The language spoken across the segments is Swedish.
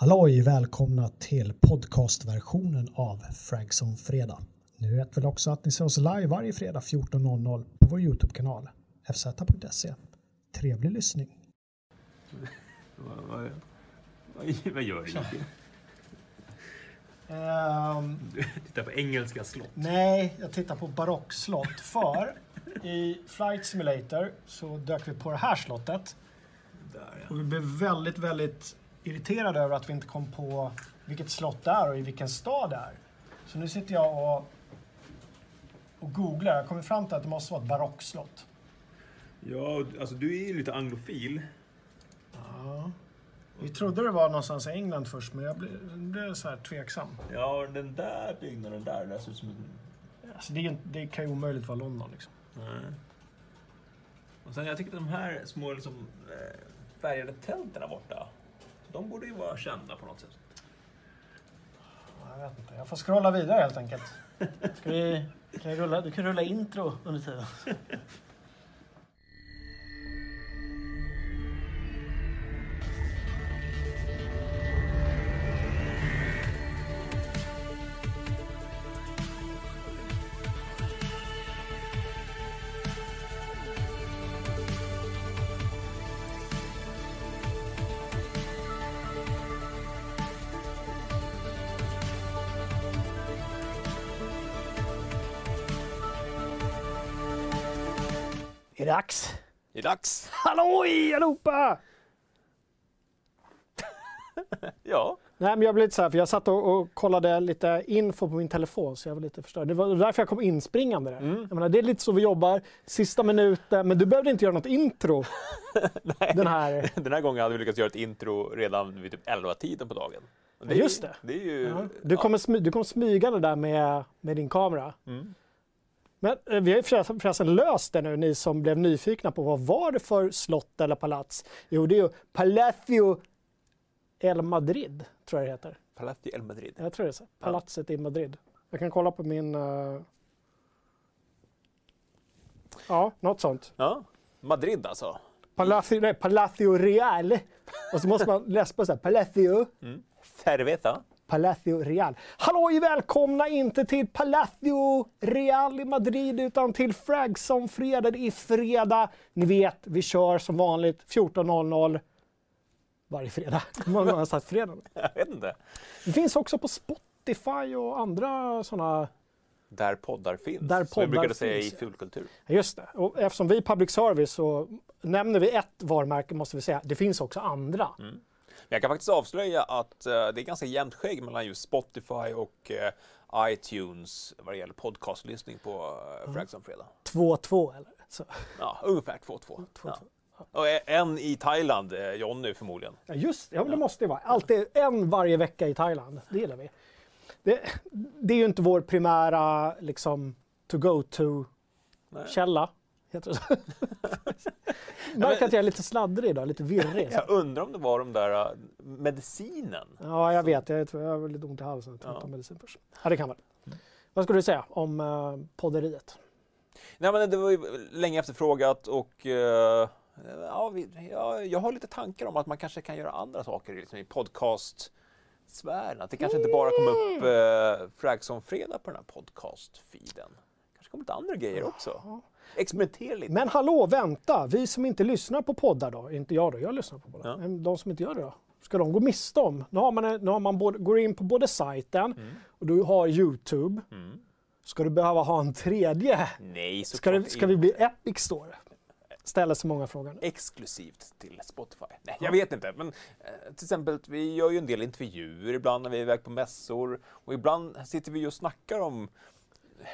Halloj! Välkomna till podcastversionen av Fragson Fredag. Ni vet väl också att ni ser oss live varje fredag 14.00 på vår Youtube-kanal fz.se. Trevlig lyssning! Vad, vad, vad, vad gör du Du tittar på engelska slott. nej, jag tittar på barockslott för i Flight Simulator så dök vi på det här slottet Där och vi blev väldigt, väldigt irriterade över att vi inte kom på vilket slott det är och i vilken stad det är. Så nu sitter jag och, och googlar. Jag kommer fram till att det måste vara ett barockslott. Ja, alltså du är ju lite anglofil. Ja. Vi trodde det var någonstans i England först, men jag blev, blev så här tveksam. Ja, den där byggnaden där, det ser ut som en... Alltså det, är, det kan ju omöjligt vara London. Liksom. Nej. Och sen jag tycker att de här små liksom, eh, färgade tälten där borta, de borde ju vara kända på något sätt. Jag vet inte. Jag får scrolla vidare helt enkelt. Ska vi, kan jag rulla, du kan rulla intro under tiden. Det dags? Det är dags! Halloj allihopa! Ja. Nej, men jag blev lite så här, för jag satt och, och kollade lite info på min telefon så jag var lite förstörd. Det var därför jag kom inspringande där. Jag menar, det är lite så vi jobbar, sista minuten, men du behövde inte göra något intro. Den här... Den här gången hade vi lyckats göra ett intro redan vid typ 11-tiden på dagen. Och Ja, just det. Det är ju... Ja. Du, kommer smy, du kommer smygande där med, med din kamera. Mm. Men eh, vi har ju förresten, löst det nu, ni som blev nyfikna på vad var det för slott eller palats? Jo, det är ju Palacio El Madrid, tror jag det heter. Palacio El Madrid. Jag tror det är så. Palatset i Madrid. Jag kan kolla på min... eh, Ja, något sånt. Ja. Madrid alltså. Palacio, nej, Palacio Real. Och så måste man läsa på så här, Palacio. Cerveza. Palacio Real. Halloj, välkomna inte till Palacio Real i Madrid utan till Fragson fredag. Det är fredag. Ni vet, vi kör som vanligt 14.00 varje fredag. Hur många gånger har jag sagt fredag? Jag vet inte. Det finns också på Spotify och andra sådana Där poddar finns. Där som vi brukade säga i fulkultur. Just det. Och eftersom vi är public service så nämner vi ett varumärke måste vi säga. Det finns också andra. Men jag kan faktiskt avslöja att eh, det är ganska jämnt skägg mellan just Spotify och eh, iTunes vad det gäller podcastlyssning på uh, Fragson Fredag. 2-2 eller? Så. Ja, ungefär 2-2. Ja. Och eh, en i Thailand, eh, Jonny förmodligen. Ja, just. Ja, men det måste det vara. Alltid en varje vecka i Thailand. Det gillar vi. Det, det är ju inte vår primära liksom to Heter det så? Märker att jag är lite sladdrig idag, lite virrig. Jag undrar om det var de där eh, medicinen. Ja, jag vet. Jag, tror jag har lite ont i halsen. Jag tror Ja. medicin först. Ja, det kan vara. Vad skulle du säga om uh, podderiet? Nej, men det var ju länge efterfrågat och eh, ja, vi, ja, jag har lite tankar om att man kanske kan göra andra saker liksom, i podcast-sfären. Att det kanske inte bara kommer upp eh, Fragson Fredag på den här podcast-feeden. kanske kommer lite andra grejer också. Experimentera lite. Men hallå, vänta! Vi som inte lyssnar på poddar då, inte jag då, jag lyssnar på poddar. Ja. De som inte gör det då? Ska de gå miste om? Nu har man, nu har man både, går in på både sajten och du har Youtube. Mm. Ska du behöva ha en tredje? Nej, Ska, det, ska vi bli Epic Store? Ställer sig många frågor. exklusivt till Spotify? Nej, jag vet inte. Men eh, till exempel, vi gör ju en del intervjuer ibland när vi är iväg på mässor och ibland sitter vi och snackar om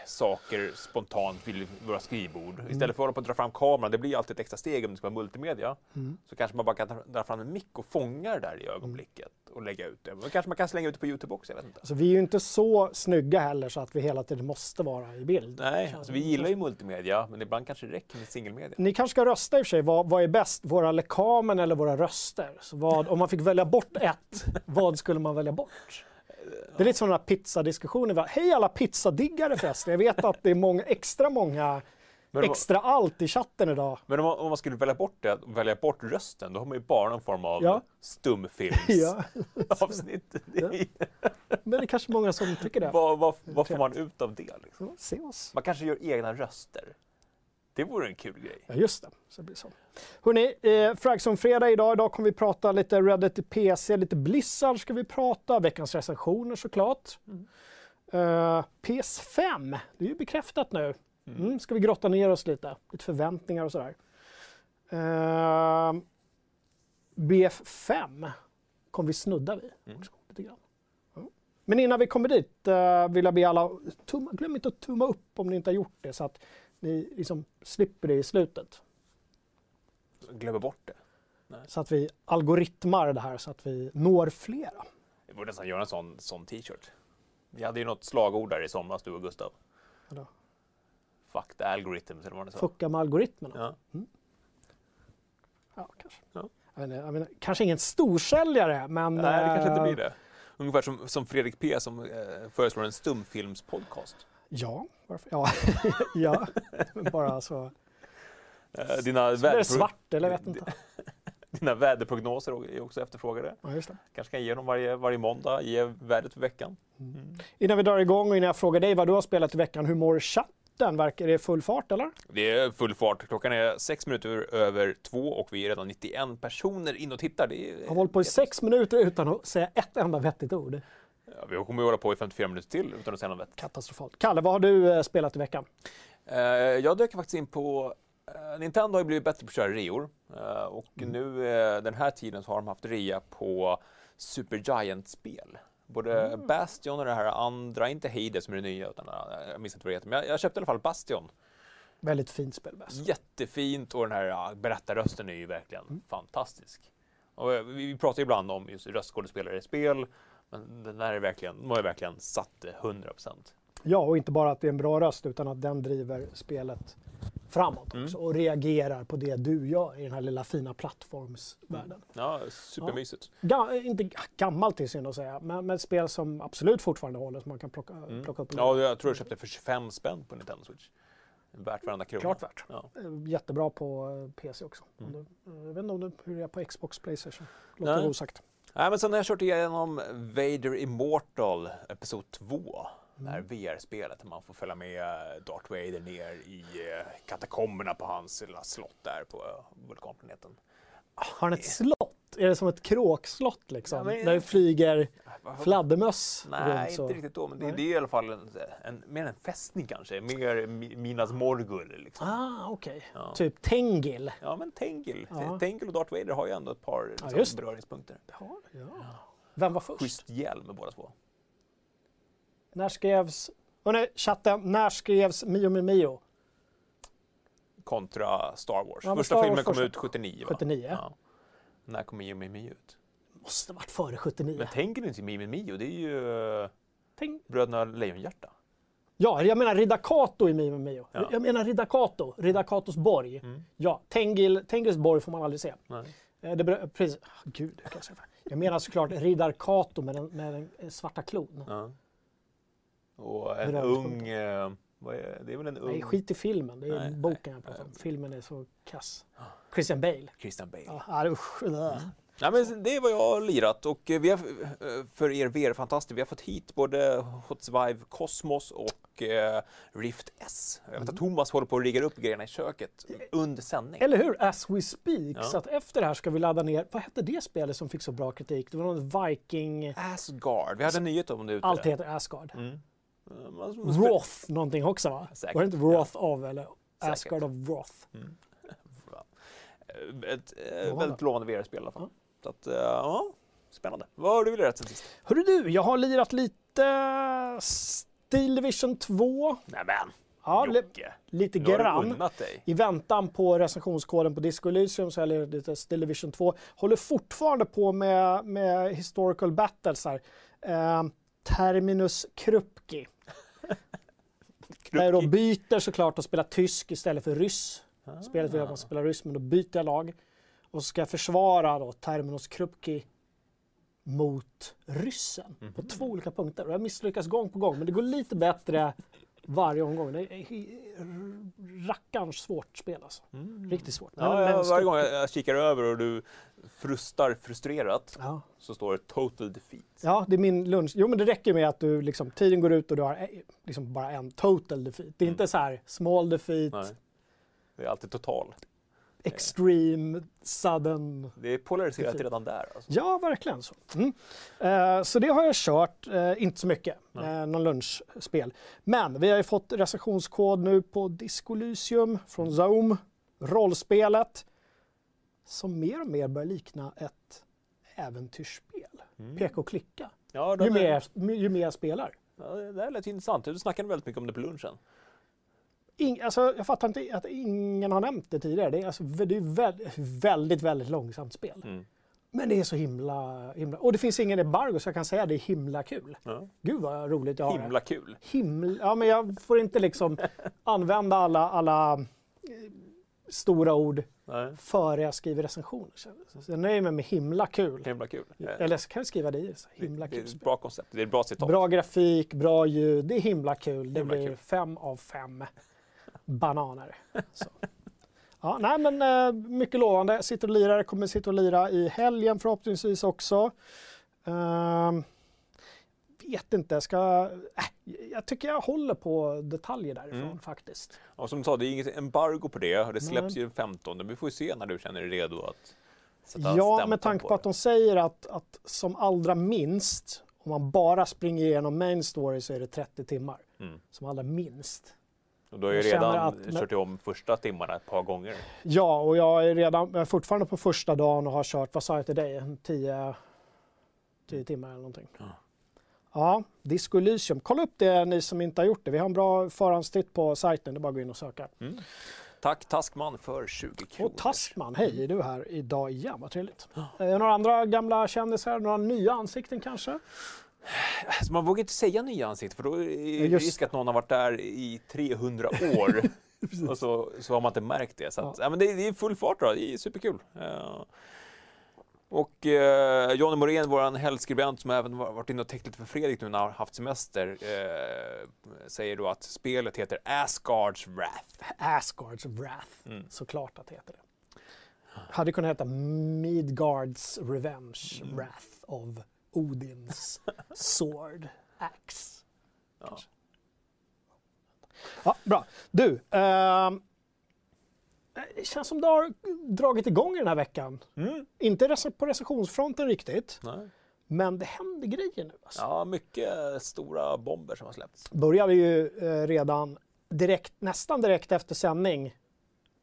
saker spontant vid våra skrivbord. Mm. Istället för att hålla på att dra fram kameran, det blir ju alltid ett extra steg om det ska vara multimedia. Mm. Så kanske man bara kan dra fram en mick och fånga det där i ögonblicket och lägga ut det. Men kanske man kan slänga ut det på Youtube också, jag vet inte. Alltså, vi är ju inte så snygga heller så att vi hela tiden måste vara i bild. Nej, alltså vi gillar ju multimedia, men ibland kanske det räcker med singelmedia. Ni kanske ska rösta i och för sig. Vad, vad är bäst? Våra lekamen eller våra röster? Vad, om man fick välja bort ett, vad skulle man välja bort? Det är lite som den här pizzadiskussionen. Hej alla pizzadiggare förresten. Jag vet att det är många, extra många om, extra allt i chatten idag. men om, man, om man skulle välja bort det, välja bort rösten, då har man ju bara någon form av Ja. stumfilmsavsnitt. Ja, men det är kanske många som tycker det. vad, vad, vad får man ut av det? Liksom? Oss. Man kanske gör egna röster. Det vore en kul grej. Ja, just det. Så det blir så. Hörrni, eh, Fragson fredag idag. Idag kommer vi prata lite Reddit i PC, lite Blizzard ska vi prata, veckans recensioner såklart. Eh, PS5, det är ju bekräftat nu. Mm, ska vi grotta ner oss lite, lite förväntningar och sådär. Eh, BF5 kommer vi snudda vid. också, lite grann. Men innan vi kommer dit eh, vill jag be alla, tumma, glöm inte att tumma upp om ni inte har gjort det så att ni liksom slipper det i slutet. Glömmer bort det. Så att vi algoritmar det här så att vi når flera. Vi borde nästan göra en sån, sån t-shirt. Vi hade ju något slagord där i somras, du och Gustav. Vadå? Fuck the algorithms eller vad det sa. Fucka med algoritmerna. Ja. Ja, kanske. Ja. Jag inte, jag menar, kanske ingen storsäljare, men... Nej, det kanske inte eh, blir det. Ungefär som, som Fredrik P som eh, föreslår en stumfilmspodcast. Ja, varför? Ja, ja. Bara så. Eh, dina, Så det svart, eller vet inte. dina väderprognoser är också efterfrågade. Ja. Kanske kan ge dem varje, varje måndag, ge vädret för veckan. Innan vi drar igång och innan jag frågar dig vad du har spelat i veckan, hur mår chatten? Verkar det full fart eller? Det är full fart. Klockan är sex minuter över två och vi är redan 91 personer in och tittar. Det är, Jag har hållit på i sex minuter utan att säga ett enda vettigt ord. Ja, vi kommer att hålla på i 54 minuter till utan att säga något vettigt. Katastrofalt. Kalle, vad har du eh, spelat i veckan? Eh, jag dök faktiskt in på eh, Nintendo har ju blivit bättre på att köra reor och nu eh, den här tiden så har de haft rea på Super Giant-spel. Både Bastion och det här andra, inte Hades som är det nya, utan jag minns inte vad det heter, men jag, jag köpte i alla fall Bastion. Väldigt fint spel, bäst. Jättefint och den här ja, berättarrösten är ju verkligen fantastisk. Och vi vi pratar ju ibland om just röstskådespelare i spel, men den där är verkligen, de har ju verkligen satt det 100%. Ja, och inte bara att det är en bra röst utan att den driver spelet framåt också och reagerar på det du gör i den här lilla fina plattformsvärlden. Ja, supermysigt. Ga- inte gammalt är synd att säga, men, men ett spel som absolut fortfarande håller som man kan plocka, plocka upp. Ja, jag tror jag köpte för 25 spänn på Nintendo Switch. Värt varenda krona. Klart värt. Ja. Eh, Jättebra på eh, PC också. Du, eh, jag vet inte om det, hur det är på Xbox, Playstation. Låter osagt. Nej, men sen har jag kört igenom Vader Immortal Episod 2. Det här Mm. VR-spelet där man får följa med Darth Vader ner i eh, katakomberna på hans lilla slott där på vulkanplaneten. Har han ett slott? Är det som ett kråkslott liksom? Ja, men- Där det flyger fladdermöss Nej, runt så? inte riktigt då, men det, det är i alla fall en, en, mer en fästning kanske. Mer Mi- Minas Morgul. Liksom. Ah, okej. Ja. Typ Tengil. Ja, men Tengil. Ja. Tengil och Darth Vader har ju ändå ett par liksom, just det. beröringspunkter. Ja, ja. Vem var först? Schysst hjälm med båda två. När skrevs... Nej, chatten, när skrevs Mio Mio Mio? kontra Star Wars. Ja, Första Star Wars filmen kom första- ut 79 va? 79. Ja. När kom Mio Mio Mio ut? Måste varit före 79. Men tänker inte Mio Mio Mio, det är ju eh, Tänk... Bröderna Lejonhjärta. Ja, jag menar Ridda Kato i Mio Mio. Ja. Jag menar Ridda Kato, Ridda Katos borg. Ja, Tengil, Tengils borg får man aldrig se. Nej. Eh, Det precis. Ah, Gud, jag? Jag menar såklart Riddar Kato med den, med den eh, svarta klon. Ja. Och en Beröringspunkter. ung, eh, är, det är väl en ung Nej, skit i filmen. Det är Nej, boken jag pratar om. Filmen är så kass. Christian Bale. Christian Bale. Ja, ah, usch. äh. Nej, men det är vad jag har lirat och eh, vi har, eh, för er VR-fantaster, vi har fått hit både Hot Vive Cosmos och eh, Rift S. Jag vet att Thomas håller på att rigga upp grejerna i köket under sändning. Eller hur? As we speak. Ja. Så att efter det här ska vi ladda ner, vad hette det spelet som fick så bra kritik? Det var någon Viking... Asgard, vi hade en nyhet om det ute. Allt heter Asgard. Mm. Wrath någonting också va? Säkert, Var det inte Wrath of eller Säkert. Asgard of Wrath? Eh, Ett Lovande. väldigt lovande VR-spel i alla fall. Ja. Så att, eh, ja, spännande. Vad har du lirat sen sist? Hörru du, jag har lirat lite Steel Division 2. Nämen, Ja, Jocke. lite grann. I väntan på recensionskoden på Disco Elysium så har jag lite Steel Division 2. Håller fortfarande på med, med historical battles här. Eh, Terminus Krupki. Där jag då byter såklart och spelar tysk istället för ryss. Spelet vill att man spelar ryss, men då byter jag lag. Och ska försvara då Terminus Krupki mot ryssen på två olika punkter. Och jag misslyckas gång på gång, men det går lite bättre varje omgång. Det är rackarns svårt spel alltså. Riktigt svårt. Ja, ja, varje gång jag kikar över och du frustar frustrerat Ja. så står det total defeat. ja, det är min lunch. Jo, men det räcker med att du liksom, tiden går ut och du har eh, liksom bara en total defeat. Det är inte så här small defeat, Nej. Det är alltid total. Extreme, sudden. Det är polariserat redan där. Alltså. Ja, verkligen så. Mm. Eh, så det har jag kört, eh, inte så mycket, Nej. eh, någon lunchspel. Men vi har ju fått recensionskod nu på Disco Elysium från Zoom, rollspelet, som mer och mer börjar likna ett äventyrsspel. Mm. Peka och klicka. Ja, Ju är, mer, ju mer jag spelar. ja, det där lät intressant. Du snackade väldigt mycket om det på lunchen. Ing, alltså, jag fattar inte att ingen har nämnt det tidigare. Det är, alltså, det är väldigt, väldigt, väldigt långsamt spel. Mm. Men det är så himla, himla... Och det finns ingen embargo så jag kan säga att det är himla kul. Ja. Gud vad roligt jag har det. Himla kul. Himla... Ja, men jag får inte liksom använda alla, alla eh, stora ord Nej. före jag skriver recensioner. Så jag nöjer mig med himla kul. Himla kul. Eller så kan jag skriva det i. så Himla det är kul. ett bra koncept. Det är ett bra citat. Bra grafik, bra ljud. Det är himla kul. Det Himla blir kul. fem av fem bananer. Så. Ja, nej, men eh, mycket lovande. Sitter och lirar. Kommer sitta och lira i helgen förhoppningsvis också. Ehm, vet inte, ska... Äh, jag tycker jag håller på detaljer därifrån Mm. faktiskt. Och som du sa, det är inget embargo på det. Det släpps Nej. ju den 15. Vi får se när du känner dig redo att sätta Ja, med tanke på det. att de säger att, att som allra minst, om man bara springer igenom main story så är det 30 timmar. Mm. Som allra minst. Och du har ju redan att- kört om första timmarna ett par gånger. Ja, och jag är redan jag är fortfarande på första dagen och har kört, vad sa jag till dig, En 10 10 timmar eller någonting. Ja. Ja, Disco Elysium. Kolla upp det ni som inte har gjort det. Vi har en bra förhandstitt på sajten, det är bara att gå in och söka. Mm. Tack Taskman för 20 kronor. Och Taskman, hej, är du här idag igen? Vad trevligt. Eh, några andra gamla kändisar, några nya ansikten kanske? Alltså, man vågar inte säga nya ansikten för då är det risk att någon har varit där i 300 år och så, så har man inte märkt det. Så att, ja. men det, det är full fart då, det är superkul. Eh, och eh, Johnny Morén, vår helgskribent som även var- varit inne och täckt lite för Fredrik nu när han har haft semester, eh, säger då att spelet heter Asgards Wrath. Asgards Wrath, Mm. såklart att det heter det. Hade kunnat heta Midgards Revenge, Mm. Wrath of Odins Sword Axe. Ja. Ja, bra. Du, ehm, det känns som det har dragit igång i den här veckan. Mm. Inte på recensionsfronten riktigt, Nej. men det händer grejer nu. Alltså. Ja, mycket stora bomber som har släppts. Började ju eh, redan direkt, nästan direkt efter sändning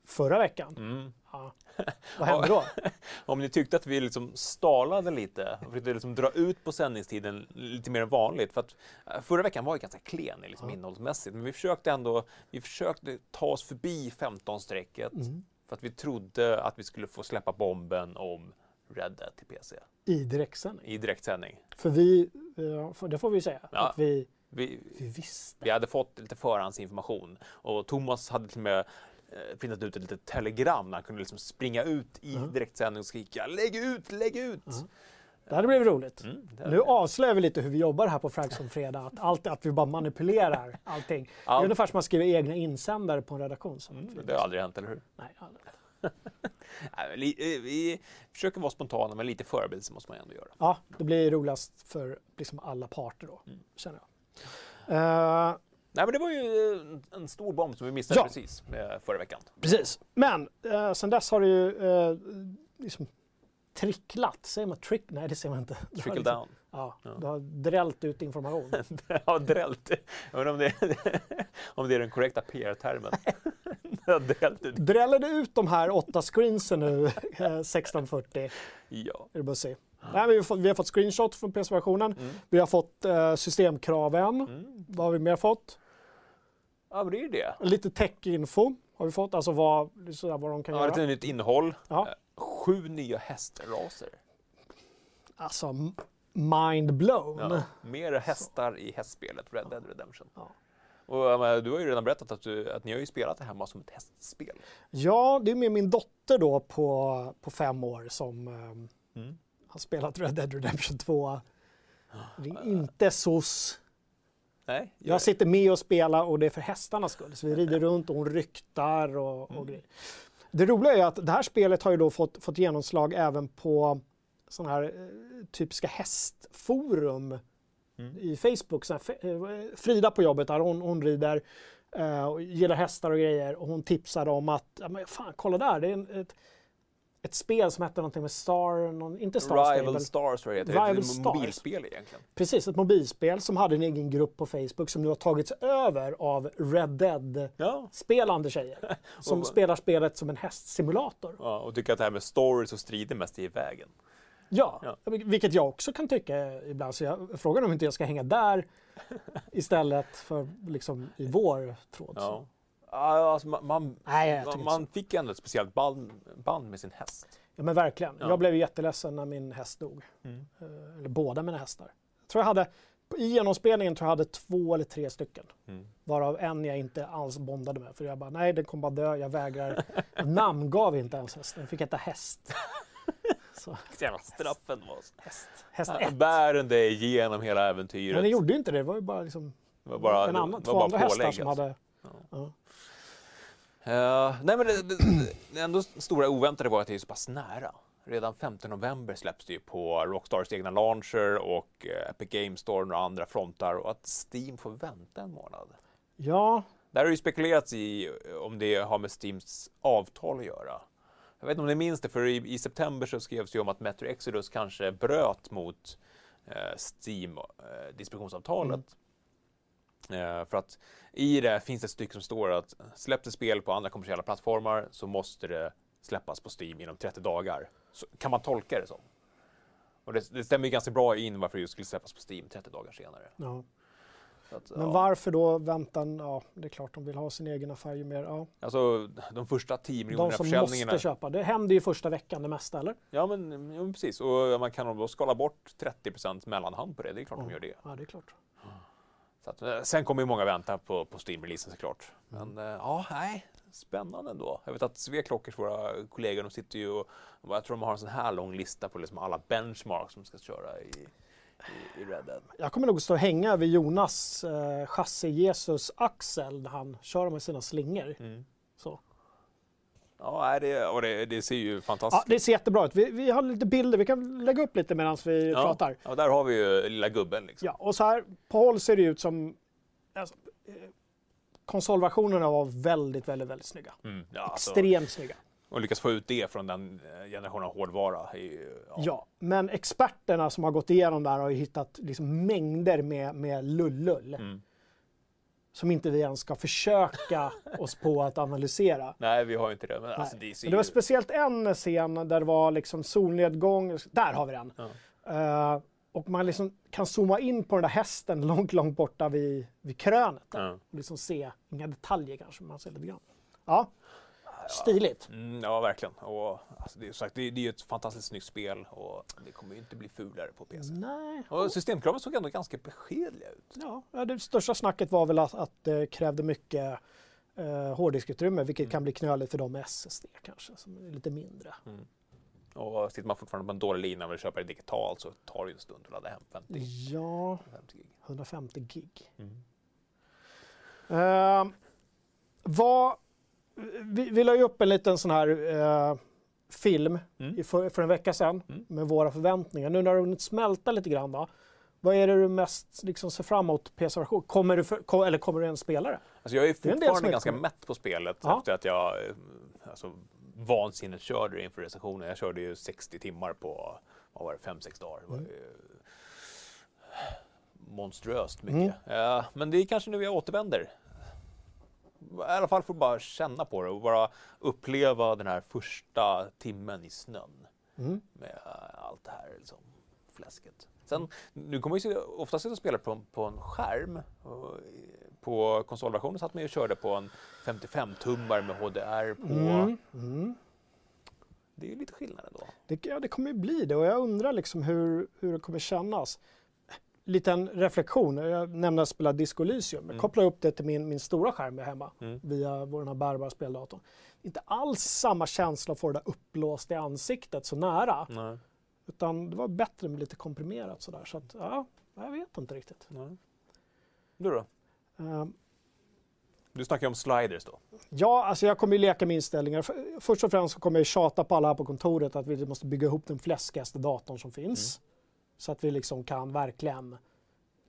förra veckan. Mm. Ja. Vad hände då? Om ni tyckte att vi liksom stalade lite och försökte liksom dra ut på sändningstiden lite mer än vanligt. För att eh, förra veckan var ju ganska klen liksom Ja. innehållsmässigt. Men vi försökte ändå vi försökte ta oss förbi 15-strecket. Mm. För att vi trodde att vi skulle få släppa bomben om Red Dead till PC I direktsändning. i direktsändning. För vi, eh, för det får vi säga, Ja. att vi, Vi, vi visste. vi hade fått lite förhandsinformation och Thomas hade till och med printat ut ett litet telegram när han kunde liksom springa ut i Mhm. direktsändning och skrika lägg ut, lägg ut! Mhm. Det hade blivit roligt. Mm, det Nu avslöjar vi lite hur vi jobbar här på Frags fredag. Att, allt, att vi bara manipulerar allting. Det är ungefär som att skriva egna insändare på en redaktion. Mm, det har aldrig hänt, eller hur? Nej, aldrig. Nej, eh, vi försöker vara spontana, men lite förberedelse måste man ändå göra. Ja, det blir roligast för liksom alla parter då, Mm. känner jag. Eh, Nej, men det var ju en, en stor bomb som vi missade Ja. precis eh, förra veckan. precis. Men eh, sen dess har det ju eh, liksom tricklat. Säger man trick? Nej, det säger man inte. Trickle liksom- down. Ja, Ja. det har drällt ut information. ja, drällt. Jag inte om det, om det är den korrekta PR-termen. Har drällt ut. Drällade ut de här åtta screensen nu, eh, 1640. Ja. Är det bara att se. Nej, vi, har fått, vi har fått screenshot från PC-versionen. Mm. Vi har fått eh, systemkraven. Mm. Vad har vi mer fått? Ja, men det är ju det. Lite tech-info har vi fått. Alltså vad, sådär, vad de kan Ja, göra. lite nytt innehåll. Ja. Eh, Sju nya hästraser. Alltså mind blown. Ja. Mer hästar i hästspelet Red Dead Redemption. Ja. Och du har ju redan berättat att, du, att ni har ju spelat det hemma som ett hästspel. Ja, det är med min dotter då på, på fem år som eh, Mm. har spelat Red Dead Redemption 2. Det är inte SOS. Nej, Jag sitter med och spelar och det är för hästarnas skull. Så vi rider runt och hon ryktar och, och Mm. grejer. Det roliga är att det här spelet har ju då fått, fått genomslag även på sådana här eh, typiska hästforum Mm. i Facebook. Så här, eh, Frida på jobbet där, hon, hon rider eh, och gillar hästar och grejer och hon tipsade om att, ja, men fan kolla där, det är en, ett, ett spel som hette någonting med Star, någon, inte Star Rival Stable. Stars tror jag det. Rival Stars. ett mobilspel egentligen. Precis, ett mobilspel som hade en egen grupp på Facebook som nu har tagits över av Red Dead Ja. tjejer som Och- spelar spelet som en hästsimulator. ja. Och tycker att det här med stories och strider mest är i vägen. Ja, Ja. vilket jag också kan tycka ibland. Så jag frågar om inte jag ska hänga där istället för liksom i vår tråd. Ja. Alltså, man, Nej, man, man fick ändå ett speciellt band, band med sin häst. Ja, men verkligen. Ja. Jag blev jätteledsen när min häst dog. Mm. Eh, Eller båda mina hästar. Jag tror jag hade, I genomspelningen tror jag hade två eller tre stycken. Mm. Varav en jag inte alls bondade med. För jag bara, nej den kommer bara dö, jag vägrar. Jag namngav inte ens hästen, den fick heta häst. Så, Jävla straffen var så. häst. Häst Ja, 1. Bär den dig igenom hela äventyret. Men den gjorde ju inte det, det var ju bara, liksom det var bara, en annan, två andra hästar som hade... Ja. Ja. Eh, nej men det, det, det ändå stora oväntade var att det är så pass nära. Redan 5 november släpps det ju på Rockstars egna launcher och eh, Epic Games Store och andra frontar och att Steam får vänta en månad. ja, Där har ju spekulerats i eh, om det har med Steams avtal att göra. Jag vet inte om ni minns det, för i, i september så skrevs det ju om att Metro Exodus kanske bröt mot eh, Steam eh, distributionsavtalet. Eh, för att i det finns ett stycke som står att släpps spel på andra kommersiella plattformar så måste det släppas på Steam inom 30 dagar. Så kan man tolka det som. Och det, det stämmer ju ganska bra in varför det skulle släppas på Steam 30 dagar senare. ja. Så att, Men ja. varför då väntan? Ja, det är klart de vill ha sin egen affär ju mer. Ja. Alltså de första 10 De miljonerna som försäljningarna. måste köpa. Det händer ju första veckan det mesta, eller? Ja men, ja, precis, och man kan då skala bort 30% mellanhand på det, det är klart de Ja. gör det. Ja, det är klart. Så att, eh, sen kommer ju många vänta på, på Steam-releasen såklart. Men eh, ja, nej, spännande ändå. Jag vet att Sveklockers, våra kollegor, de sitter ju och jag tror de har en sån här lång lista på liksom alla benchmarks som ska köra i, i, i Red Dead. Jag kommer nog stå och hänga vid Jonas eh, chassi-Jesus axel när han kör med sina slingor. Mm. Så. Ja, det, och det, det ser ju Ja, fantastiskt det ser jättebra ut. Vi, vi har lite bilder, vi kan lägga upp lite medan vi Ja. pratar. Ja, där har vi ju lilla gubben liksom. Ja, och så här på håll ser det ut som... Alltså, eh, konsolversionerna var väldigt, väldigt, väldigt snygga. Mm, ja, alltså, Extremt snygga. och lyckas få ut det från den eh, generationen av hårdvara. ju- Ja. men experterna som har gått igenom där har ju hittat liksom mängder med, med lullull. Mm. Som inte vi ens ska försöka oss på att analysera. Nej, vi har ju inte det. Men alltså, det Men det var speciellt en scen där det var liksom solnedgång. Där har vi den. Ja. Eh, och man liksom kan zooma in på den där hästen långt, långt borta vid, vid krönet. Ja. Och liksom se, inga detaljer kanske, men man ser lite grann. Ja, stiligt. Mm, ja, verkligen. Och, alltså, det, är, sagt, det, det är ett fantastiskt snyggt spel och det kommer ju inte bli fulare på PC. Nej. Och systemkraven såg ändå ganska beskedliga ut. Ja, det största snacket var väl att, att det krävde mycket eh, hårddiskutrymme, vilket Mm. kan bli knöligt för dem med SSD kanske, som är lite mindre. Och sitter man fortfarande på en dålig lina och vill köpa det digitalt så tar det ju en stund att ladda hem 50, Ja, 50 gig. 150 gig. Mm. Eh, vad, vi, vi la ju upp en liten sån här eh, film Mm. för, för en vecka sedan Mm. med våra förväntningar. Nu när det har hunnit smälta lite grann då, vad är det du mest liksom, ser fram emot PC-version? Kommer du, för, ko- eller kommer du ens spela det? Alltså jag är en fortfarande är- ganska mätt på spelet Ja. efter att jag eh, alltså, vansinnigt körde det inför recensionen. Jag körde ju 60 timmar på vad var det, 5-6 dagar. Det Mm. ju monstruöst mycket. Ja, men det är kanske nu jag återvänder. I alla fall för att bara känna på det och bara uppleva den här första timmen i snön Mm. med eh, allt det här liksom, fläsket. Sen, nu kommer man ju sitta- ofta sitta och spela på, på en skärm. I- på konsolversionen satt man ju och körde på en 55-tummare med HDR på. Mm. Mm. Det är ju lite skillnad ändå. Det, ja, det kommer ju bli det och jag undrar liksom hur, hur det kommer kännas. Liten reflektion, jag nämnde att spela Disco Elysium. Jag Mm. kopplar upp det till min, min stora skärm jag hemma Mm. via vår här bärbara speldatorn. Inte alls samma känsla att få det där uppblåst i ansiktet så nära. Nej. Utan det var bättre med lite komprimerat sådär. Så att, ja, jag vet inte riktigt. Nej. Du då? Eh, Du snackar om sliders då. Ja, alltså jag kommer ju leka med inställningar. Först och främst så kommer jag tjata på alla här på kontoret att vi måste bygga ihop den fläskigaste datorn som finns. Så att vi liksom kan verkligen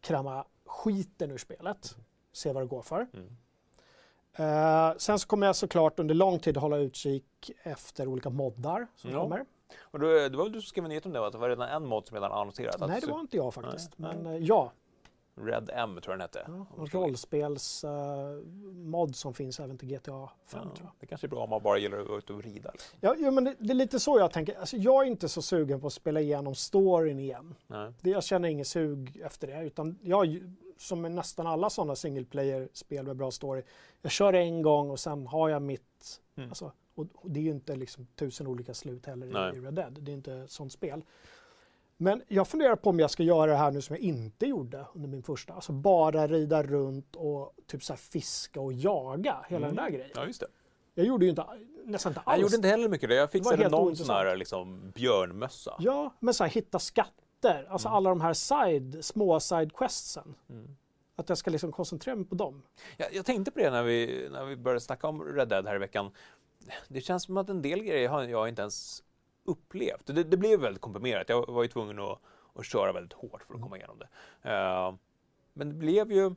kräma skiten ur spelet. Se vad det går för. Mm. Eh, sen så kommer jag såklart under lång tid hålla utkik efter olika moddar som Ja. kommer. Och då, det var väl du som skrev en nyhet om det, att det var redan en mod som redan annonserat? Nej, det var inte jag faktiskt. Nej, Men eh, ja, Red M tror jag den hette. ja rollspels-mod som finns även till GTA 5 Ja, tror jag. det kanske är bra om man bara gillar att gå ut och rida. Liksom. Ja, jo, men det, det är lite så jag tänker. Alltså, jag är inte så sugen på att spela igenom storyn igen. Nej. Det, jag känner ingen sug efter det. Utan jag, som med nästan alla sådana single player-spel med bra story, jag kör en gång och sen har jag mitt... Mm. Alltså, och, och det är ju inte liksom tusen olika slut heller Nej. i, Red Dead. Det är inte sånt spel. Men jag funderar på om jag ska göra det här nu som jag inte gjorde under min första. Alltså bara rida runt och typ så fiska och jaga, hela Mm. den där grejen. Ja, just det. Jag gjorde ju inte, nästan inte alls Jag gjorde inte heller mycket det. Jag fixade helt någon sån här liksom, björnmössa. Ja, men så här, hitta skatter. Alltså Mm. alla de här side, små side-questsen. Mm. Att jag ska liksom koncentrera mig på dem. Jag, jag tänkte på det när vi, när vi började snacka om Red Dead här i veckan. Det känns som att en del grejer har jag inte ens upplevt. Det, det blev väldigt komprimerat. Jag var ju tvungen att, att köra väldigt hårt för att komma igenom det. Eh, men det blev ju...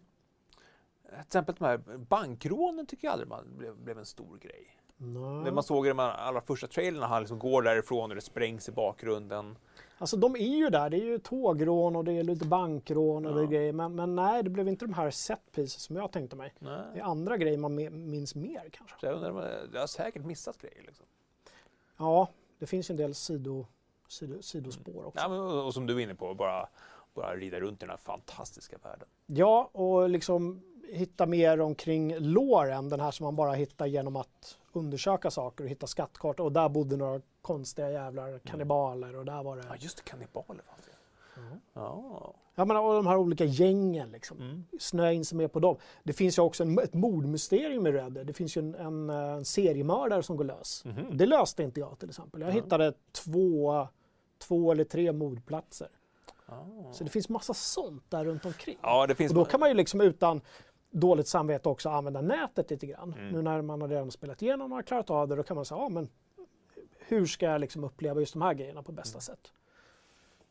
Till exempel de här bankrånen tycker jag aldrig man blev, blev en stor grej. Nej. När man såg det med allra första trailern, han liksom går därifrån och det sprängs i bakgrunden. Alltså de är ju där. Det är ju tågrån och det är lite bankrån och Ja. det är grejer. Men, men nej, det blev inte de här set pieces som jag tänkte mig. Det är Nej. andra grejer man minns mer kanske. Så jag undrar, det- har säkert missat grejer. Liksom. Ja, det finns ju en del sido, sido, sidospår också. Ja, men, och och som du är inne på, bara, bara rida runt i den här fantastiska världen. Ja, och liksom hitta mer omkring låren, den här som man bara hittar genom att undersöka saker och hitta skattkartor. Och där bodde några konstiga jävlar kannibaler och där var det... Ja, just det, kannibaler fanns det. Ja. Ja. Ja, men, och de här olika gängen liksom. Mm. Snöa in sig mer på dem. Det finns ju också en, ett mordmysterium i Red. Det finns ju en, en, eh, en seriemördare som går lös. Mhm. Det löste inte jag till exempel. Jag Ja. hittade två, två eller tre mordplatser. Ja. Så det finns massa sånt där runt omkring. ja, det finns... Och då kan man ju liksom utan dåligt samvete också använda nätet lite grann. Mm. Nu när man har redan spelat igenom och har klarat av det, då kan man säga, ja men hur ska jag liksom uppleva just de här grejerna på bästa sätt?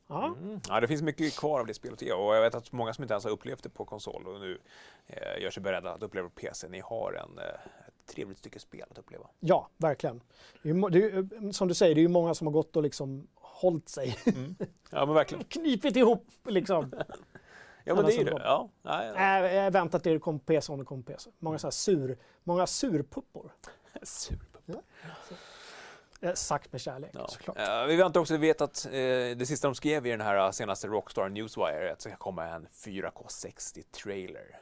Ja, Mm. Ja, det finns mycket kvar av det spelet att ge och jag vet att många som inte ens har upplevt det på konsol och nu eh, gör sig beredda att uppleva det på PC. Ni har en, eh, ett trevligt stycke spel att uppleva. ja verkligen. Det är, det är, ju, som du säger, det är ju många som har gått och liksom hållit sig, Ja, men verkligen. knipit ihop liksom. Ja, men det är det. Ja, nej, nej. Äh, jag väntat till det kom på PC om det kom på PC. Många så här sur, många surpuppor. Super. Eh, sagt med kärlek Ja. såklart. Eh, vi väntar också, vi vet att eh, det sista de skrev i den här senaste Rockstar Newswire är att det ska komma en 4K60-trailer.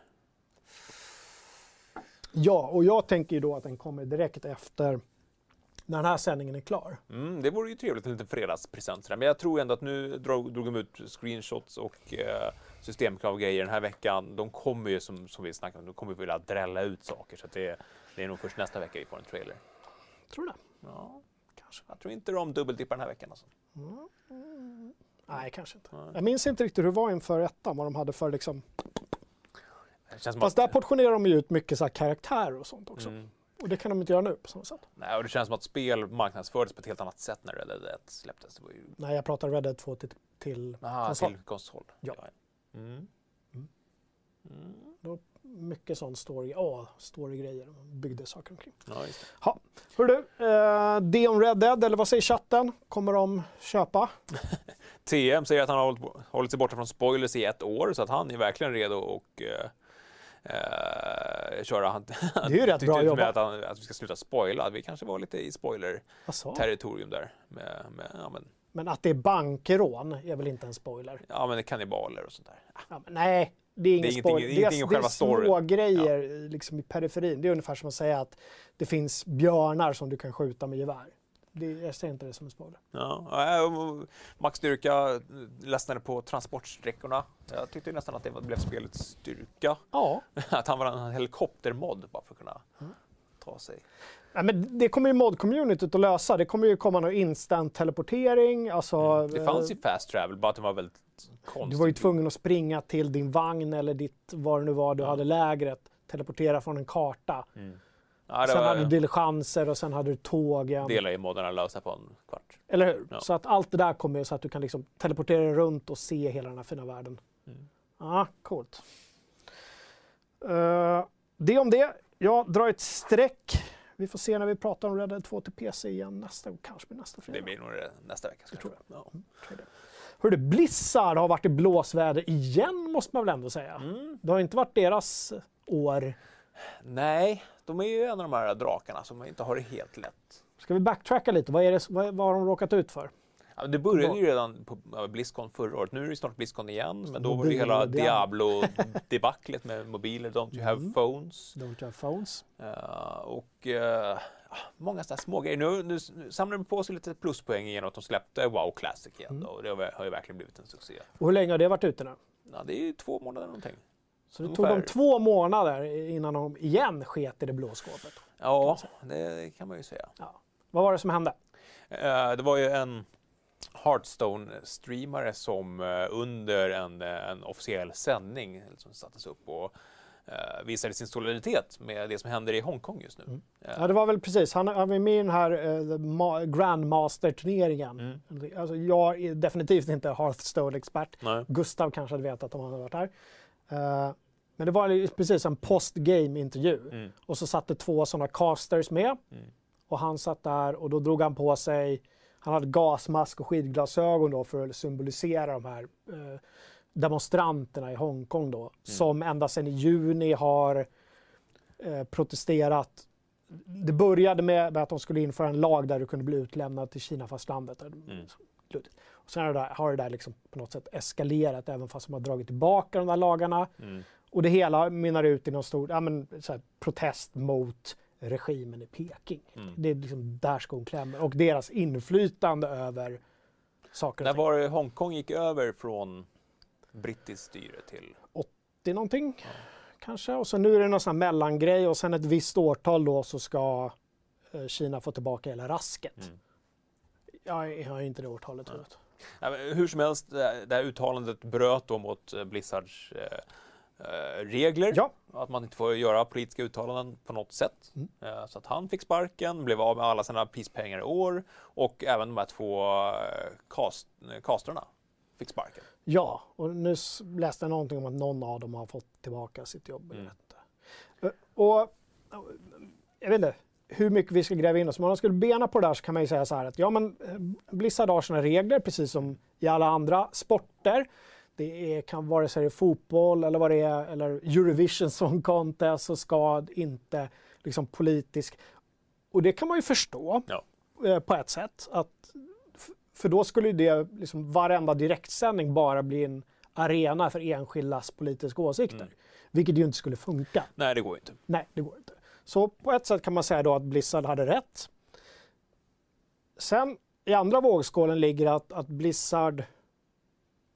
Ja, och jag tänker ju då att den kommer direkt efter när den här sändningen är klar. Mm, det vore ju trevligt, en liten fredagspresent. Men jag tror ändå att nu drog, drog de ut screenshots och eh, systemkravgrejer den här veckan. De kommer ju, som, som vi snackade om, de kommer vilja drälla ut saker. Så det, det är nog först nästa vecka vi får en trailer. Tror du det? Ja, kanske. Jag tror inte de dubbeldippar den här veckan. Alltså. Nej, kanske inte. Nej. Jag minns inte riktigt hur det var inför ettan, vad de hade för liksom... Fast att, där portionerar de ju ut mycket så karaktärer och sånt också. mm, Och det kan de inte göra nu på samma sätt. nej, och det känns som att spel marknadsfördes på ett helt annat sätt när Red Dead 1 släpptes. Det var ju Nej, jag pratar Red Dead 2 till, till aha, konsol. till konsol. Ja. Mm. Mm. Mm. Då, mycket sån story, åh, story-grejer. De byggde saker omkring. Ja, just det. Hör du, eh, det om Red Dead, eller vad säger chatten? Kommer de köpa? TM säger att han har hållit, hållit sig borta från spoilers i ett år så att han är verkligen redo att eh, eh, köra. Han, Det är ju rätt bra jobbat. Att, han, att vi ska sluta spoila. Vi kanske var lite i spoiler-territorium där. Med, med, ja, men, men att det är bankrån är väl inte en spoiler? ja, men kannibaler och sånt där. Ja, nej, det är ingen ingenting- spoiler. det är det är, själva storyn. små grejer liksom i periferin. Det är ungefär som att säga att det finns björnar som du kan skjuta med gevär. Det, jag ser inte det som en spoiler. Ja, ja, Max styrka ledsnade på transportsträckorna. Jag tyckte nästan att det blev spelets styrka. Ja, Att han var en helikoptermod bara för att kunna Mm. ta sig. Nej, men det kommer ju mod-communityt att lösa. Det kommer ju komma någon instant teleportering. Alltså, Mm. Det fanns ju eh, fast travel, bara att den var väldigt konstigt. Du var ju tvungen att springa till din vagn eller ditt, vad det nu var du Ja. hade lägret, teleportera från en karta. Mm. Ja, sen var, hade du diligenser och sen hade du tågen. delar i moddarna lösa på en kvart. Eller hur? Ja. Så att allt det där kommer ju så att du kan liksom teleportera dig runt och se hela den här fina världen. Mm. Ja, coolt. Eh, det om det. Jag drar ett streck. Vi får se när vi pratar om Red Dead 2 till PC igen nästa gång. Kanske nästa fredag. Det blir nog nästa vecka. Det tror jag. Ja. Hörru, Blizzard har varit i blåsväder igen måste man väl ändå säga. Mm. Det har inte varit deras år. Nej, de är ju en av de här drakarna som inte har det helt lätt. Ska vi backtracka lite? Vad, är det, vad, vad har de råkat ut för? Ja, det började ju redan på Blizzcon förra ååret. Nu är det snart Blizzcon igen, men då var det hela. Diablo-debaclet med mobiler, Don't you have Mm. phones? Don't you have phones? Eh, och eh, många sådana små grejer. Nu, nu, samlar de på sig lite pluspoäng genom att de släppte WoW Classic igen. Mm. Och det har, har ju verkligen blivit en succé. Och hur länge har det varit ute nu? Ja, det är ju två månader någonting. Så det tog Ungefär. dem två månader innan de igen sket i det blå skåpet. Ja, det kan man ju säga. Vad var det som hände? Eh, det var ju en Hearthstone-streamare som eh, under en, en officiell sändning som sattes upp och visade sin solidaritet med det som händer i Hongkong just nu. Mm. Eh, Ja, det var väl precis. Han, han var med i den här uh, Grandmaster-turneringen. Mm. Alltså, jag är definitivt inte Hearthstone-expert. Gustav kanske hade vetat om han hade varit här. Eh, men det var precis en post-game-intervju. Mm. Och så satt det två sådana casters med. Mm. Och han satt där och då drog han på sig, han hade gasmask och skidglasögon då för att symbolisera de här eh, demonstranterna i Hongkong då. Som ända sedan i juni har eh, protesterat. Det började med att de skulle införa en lag där du kunde bli utlämnad till Kina fastlandet. Mm. Och sen har det där, har det där liksom på något sätt eskalerat även fast de har dragit tillbaka de där lagarna. Mm. Och det hela mynnar ut i någon stor ja, men, här, protest mot regimen i Peking. Mm. Det är liksom där skon klämmer. Och deras inflytande över saker När och ting. var det Hongkong gick över från brittiskt styre till... Det är någonting kanske. Och så nu är det någon sån här mellangrej och sen ett visst årtal då så ska eh, Kina få tillbaka hela rasket. Mm. Jag, har inte det årtalet huvudet. Ja, men hur som helst, det här- det här uttalandet bröt då mot eh, Blizzards eh, eh, regler. Ja. Att man inte får göra politiska uttalanden på något sätt. Mm. Eh, så att han fick sparken, blev av med alla sina prispengar i år och även de här två eh, cast, castrarna fick sparken. Ja, och nu läste jag någonting om att någon av dem har fått tillbaka sitt jobb. Mm. Eh, Och jag vet inte hur mycket vi ska gräva in oss. Men om man skulle bena på det där så kan man ju säga så här att ja men eh, Blizzard har sina regler precis som i alla andra sporter. Det är, kan vare sig det är fotboll eller vad det är, eller Eurovision Song Contest så ska inte liksom politisk... Och det kan man ju förstå Ja. eh, på ett sätt. Att, för då skulle ju det, liksom, varenda direktsändning bara bli en arena för enskildas politiska åsikter. Mm. Vilket ju inte skulle funka. Nej, det går inte. Nej, det går inte. Så på ett sätt kan man säga då att Blizzard hade rätt. Sen i andra vågskålen ligger att, att Blizzard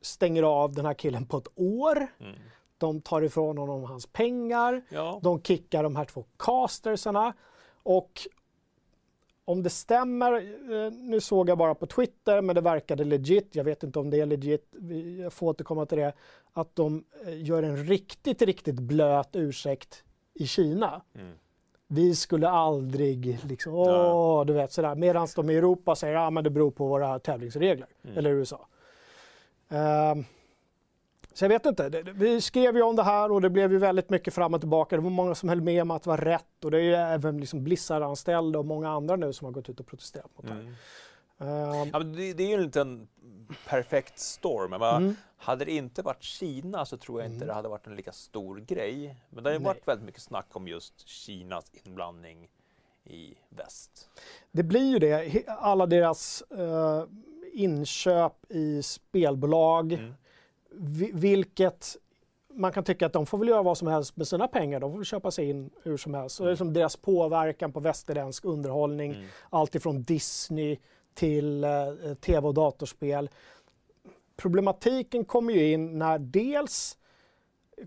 stänger av den här killen på ett år. Mm. De tar ifrån honom hans pengar. Ja. De kickar de här två castersarna. Och om det stämmer, eh, nu såg jag bara på Twitter, men det verkade legit. Jag vet inte om det är legit, jag får återkomma till det. Att de eh, gör en riktigt, riktigt blöt ursäkt i Kina. Mm. Vi skulle aldrig, liksom, åh, du vet sådär. Medan de i Europa säger, ja men det beror på våra tävlingsregler. Mm. Eller USA. Ehm, så jag vet inte. Vi skrev ju om det här och det blev ju väldigt mycket fram och tillbaka. Det var många som höll med om att det var rätt och det är ju även liksom Blizzard-anställda och många andra nu som har gått ut och protesterat mot det här. Mm. Ehm, Ja, men det, det är ju en liten perfekt storm. Bara, mm. Hade det inte varit Kina så tror jag inte Mm. det hade varit en lika stor grej. Men det har ju Nej. varit väldigt mycket snack om just Kinas inblandning i väst. Det blir ju det. Alla deras eh, inköp i spelbolag, Mm. Vilket man kan tycka att de får väl göra vad som helst med sina pengar. De får köpa sig in hur som helst. Så det är som deras påverkan på västerländsk underhållning, Mm. allt ifrån Disney till eh, tv och datorspel. Problematiken kommer ju in när dels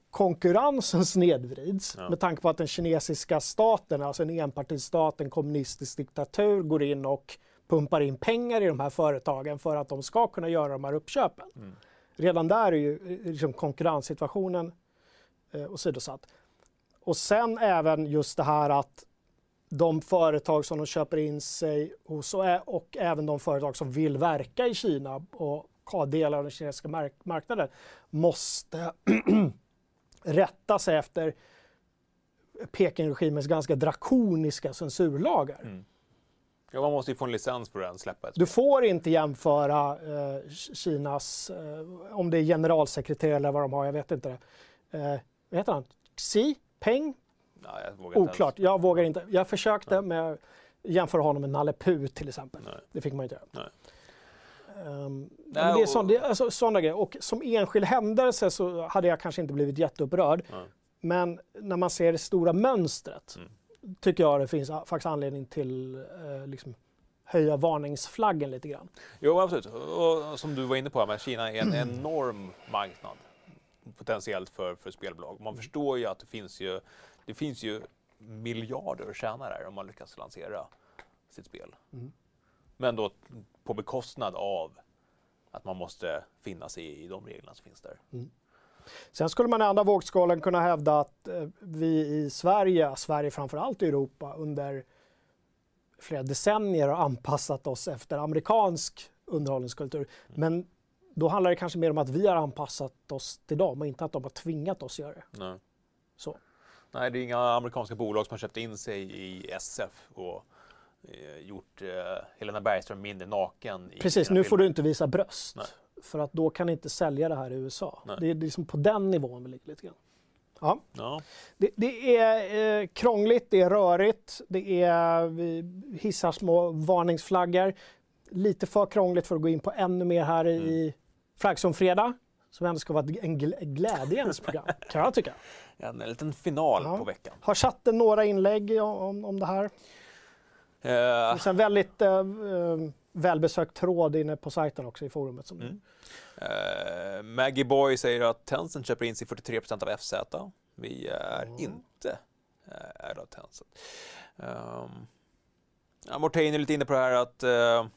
konkurrensen snedvrids Ja. med tanke på att den kinesiska staten, alltså en enpartistat, en kommunistisk diktatur, går in och pumpar in pengar i de här företagen för att de ska kunna göra de här uppköpen. Mm. Redan där är ju eh, liksom konkurrenssituationen eh, åsidosatt. Och sen även just det här att de företag som de köper in sig hos och, och även de företag som vill verka i Kina och ha delar av den kinesiska mark- marknaden måste rätta sig efter Pekingregimens ganska drakoniska censurlagar. Mm. Ja, man måste ju få en licens för att släppa ett Du får inte jämföra eh, Kinas, eh, om det är generalsekreterare eller vad de har, jag vet inte det. Eh, vad heter han? Xi? Peng? Nej, jag vågar inte Oklart, jag vågar inte. Jag försökte med jämföra honom med Nalle Puh till exempel. Nej. Det fick man inte göra. Nej. Nej, men det är, är alltså, sådana grejer. Och som enskild händelse så hade jag kanske inte blivit jätteupprörd. Nej. Men när man ser det stora mönstret Mm. Tycker jag det finns faktiskt anledning till eh, liksom, höja varningsflaggen lite grann. Jo, absolut. Och, som du var inne på, här med Kina är en enorm marknad potentiellt för, för spelbolag. Man förstår ju att det finns ju, det finns ju miljarder att tjäna där om man lyckas lansera sitt spel. Mm. Men då på bekostnad av att man måste finna sig i, de reglerna som finns där. Sen skulle man i andra vågskålen kunna hävda att eh, vi i Sverige, Sverige framförallt i Europa, under flera decennier har anpassat oss efter amerikansk underhållningskultur. Men då handlar det kanske mer om att vi har anpassat oss till dem och inte att de har tvingat oss att göra det. Nej. Så. Nej, det är inga amerikanska bolag som har köpt in sig i SF och eh, gjort eh, Helena Bergström mindre naken. I Precis, nu får filmer. du inte visa bröst. Nej. För att då kan ni inte sälja det här i USA. Nej. Det är liksom på den nivån vi ligger lite grann. Ja. Ja. Det, det är eh, krångligt, det är rörigt, det är vi hissar små varningsflaggor. Lite för krångligt för att gå in på ännu mer här i Mm. Flaggson-fredag. Som ändå ska vara en gl- glädjens program, kan jag tycka. En liten final Ja. på veckan. Har chatten några inlägg om, om det här? Eh, finns en väldigt eh, eh, välbesökt tråd inne på sajten också i forumet. Som Mm. eh, Maggie Boy säger att Tencent köper in sig 43% av FZ. Vi är Mm. inte eh, är av Tencent. Um, ja, Mortain är lite inne på det här att eh,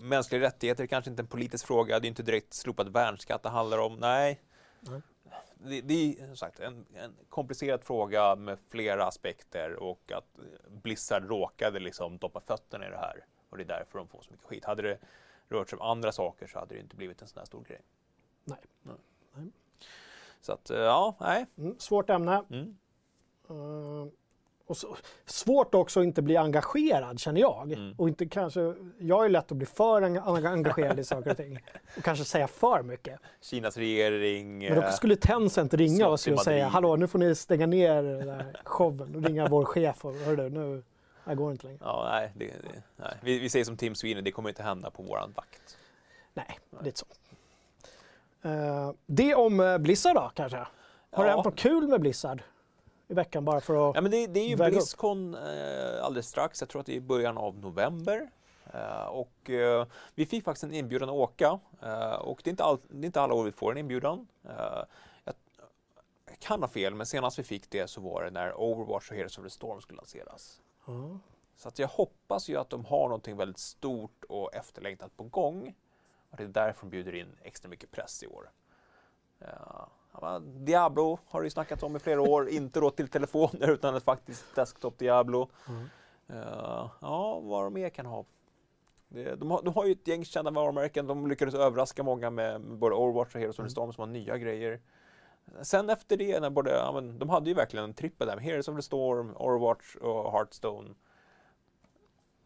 mänskliga rättigheter är kanske inte en politisk fråga. Det är inte direkt slopad värnskatt det handlar om. Nej. Nej. Det, det är som sagt en, en komplicerad fråga med flera aspekter och att Blizzard råkade liksom doppa fötterna i det här och det är därför de får så mycket skit. Hade det rört sig om andra saker så hade det inte blivit en sån här stor grej. Nej. Så att, eh, ja, nej. Mm, svårt ämne. Mm. Eh, och så, svårt också att inte bli engagerad känner jag. Mm. Och inte kanske, jag är lätt att bli för en- engagerad i saker och ting. Och kanske säga för mycket. Kinas regering. Men då eh, skulle Tencent ringa oss och säga hallå nu får ni stänga ner den här showen och ringa vår chef och hörru nu, det går inte längre. Ja, nej, det, det, nej. Vi, vi säger som Tim Sweeney, det kommer inte hända på våran vakt. Nej, lite så. Eh, det om eh, Blizzard då kanske? Har det Ja. hänt något kul med Blizzard i veckan bara för att... Ja, men det, det är ju. Blizzcon eh, alldeles strax. Jag tror att det är i början av november. Eh, och eh, vi fick faktiskt en inbjudan att åka. Eh, och det är, inte all, det är inte alla år vi får en inbjudan. Jag, jag kan ha fel, men senast vi fick det så var det när Overwatch och Heroes of the Storm skulle lanseras. Så att jag hoppas ju att de har någonting väldigt stort och efterlängtat på gång. Och det är därför de bjuder in extra mycket press i år. Ja, Diablo har det ju snackats om i flera år, inte då till telefoner utan ett faktiskt desktop Diablo. Mm. Ja, ja, vad de mer kan ha. De, har, de har ju ett gäng kända varumärken, de lyckades överraska många med, både Overwatch och Heroes of Mm. the Storm som har nya grejer. Sen efter det, när både, ja, men, de hade ju verkligen en trippel där med Heroes of the Storm, Overwatch och Hearthstone.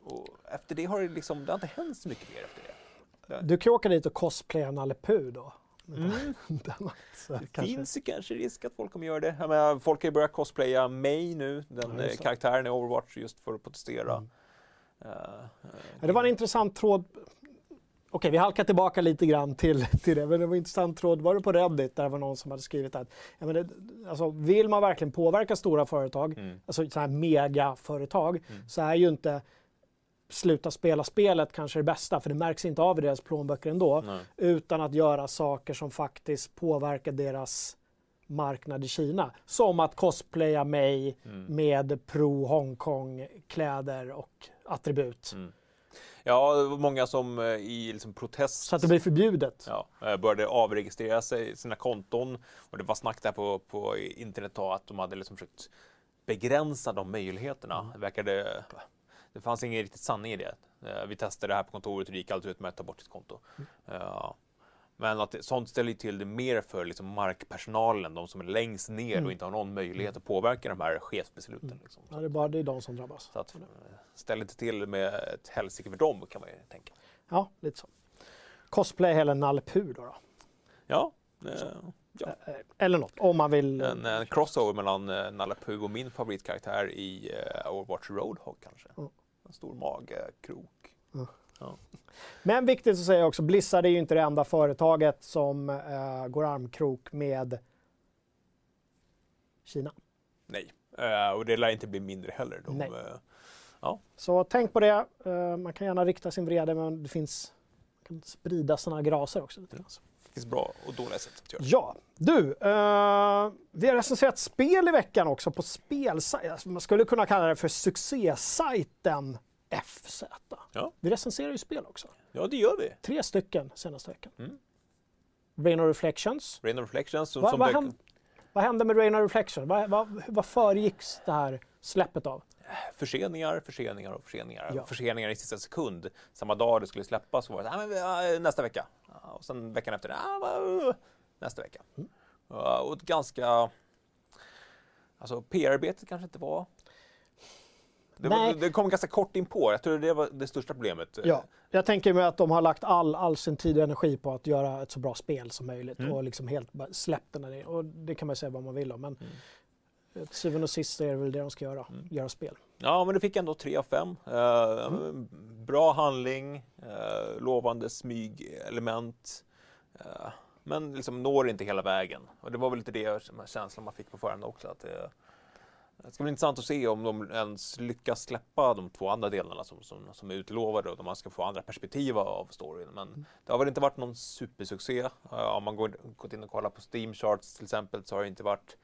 Och efter det har det liksom, det har inte hänt så mycket mer efter det. Du kan åka dit och cosplaya Nalle då. Mm. Så Det kanske. finns ju kanske risk att folk kommer göra det. Jag menar, folk har ju börjat cosplaya May nu, den Ja, eh, karaktären i Overwatch just för att protestera. Mm. Eh, Ja, det var en intressant tråd. Okej, vi halkar tillbaka lite grann till, till det, men det var en intressant tråd. Var det på Reddit där det var någon som hade skrivit att ja, men det, alltså, vill man verkligen påverka stora företag, Mm. alltså sådana här megaföretag, Mm. så är ju inte sluta spela spelet kanske det bästa, för det märks inte av i deras plånböcker ändå, Nej. utan att göra saker som faktiskt påverkar deras marknad i Kina. Som att cosplaya mig Mm. med pro Hongkong kläder och attribut. Mm. Ja, det var många som eh, i liksom protest Så att det blir förbjudet. ja, eh, började avregistrera sig, sina konton. Och det var snack där på, på internet att de hade liksom försökt begränsa de möjligheterna. Mm. Det verkade... Det fanns ingen riktigt sanning i det. Eh, Vi testade det här på kontoret och det gick alltid ut med att ta bort sitt konto. Mm. Ja. Men att sånt ställer till det mer för liksom markpersonalen, de som är längst ner Mm. och inte har någon möjlighet att påverka de här chefsbesluten. Liksom. Ja, det är bara det är de som drabbas. Så att, eh, ställ inte till med ett helsike för dem kan man ju tänka. Ja, lite så. Cosplay eller Nalle Puh då. då. Ja, eh, ja. Eh, Eller något, om man vill. En, en crossover mellan eh, Nalle Puh och min favoritkaraktär i eh, Overwatch Roadhog kanske. Mm. En stor magkrok. Men viktigt att säga också, Blizzard är ju inte det enda företaget som eh, går armkrok med Kina. Nej, eh, och det lär inte bli mindre heller. De, Nej. eh, Så tänk på det. Eh, man kan gärna rikta sin vrede, men det finns man kan sprida sådana graser också. Lite grann. det finns bra och dåliga sätt att göra. Ja, du. Eh, vi har recenserat spel i veckan också på spelsajten. Alltså, man skulle kunna kalla det för succésajten FZ. Ja. Vi recenserar ju spel också. Ja, det gör vi. Tre stycken senaste veckan. Mm. Rain of Reflections. Rain of Reflections. Som, Va, som vad, dök- hände, vad hände med Rain of Reflections? Vad, vad, vad föregicks det här släppet av? Förseningar, förseningar och förseningar. Ja. Förseningar i sista sekund. Samma dag det skulle släppas så var det ah, men, ja, nästa vecka. Och sen veckan efter, ah, va- nästa vecka. Mm. Och ganska... Alltså PR-arbetet kanske inte var... Det, var, Nej. det kom ganska kort in på. Jag tror det var det största problemet. Ja, jag tänker mig att de har lagt all, all sin tid och energi på att göra ett så bra spel som möjligt Mm. och liksom helt släppt den. här- Och det kan man säga vad man vill om, men Mm. till syvende och sist är det väl det de ska göra, Mm. göra spel. Ja, men det fick ändå 3 av 5. Mm. Bra handling, uh, lovande smygelement. Uh, men liksom når inte hela vägen. Och det var väl lite det som känslan man fick på förhand också. Att det, det ska bli intressant att se om de ens lyckas släppa de två andra delarna som, som, som är utlovade och om man ska få andra perspektiv av storyn. Men Mm. det har väl inte varit någon supersuccé. Uh, om man går, gått in och kollar på Steam Charts till exempel så har det inte varit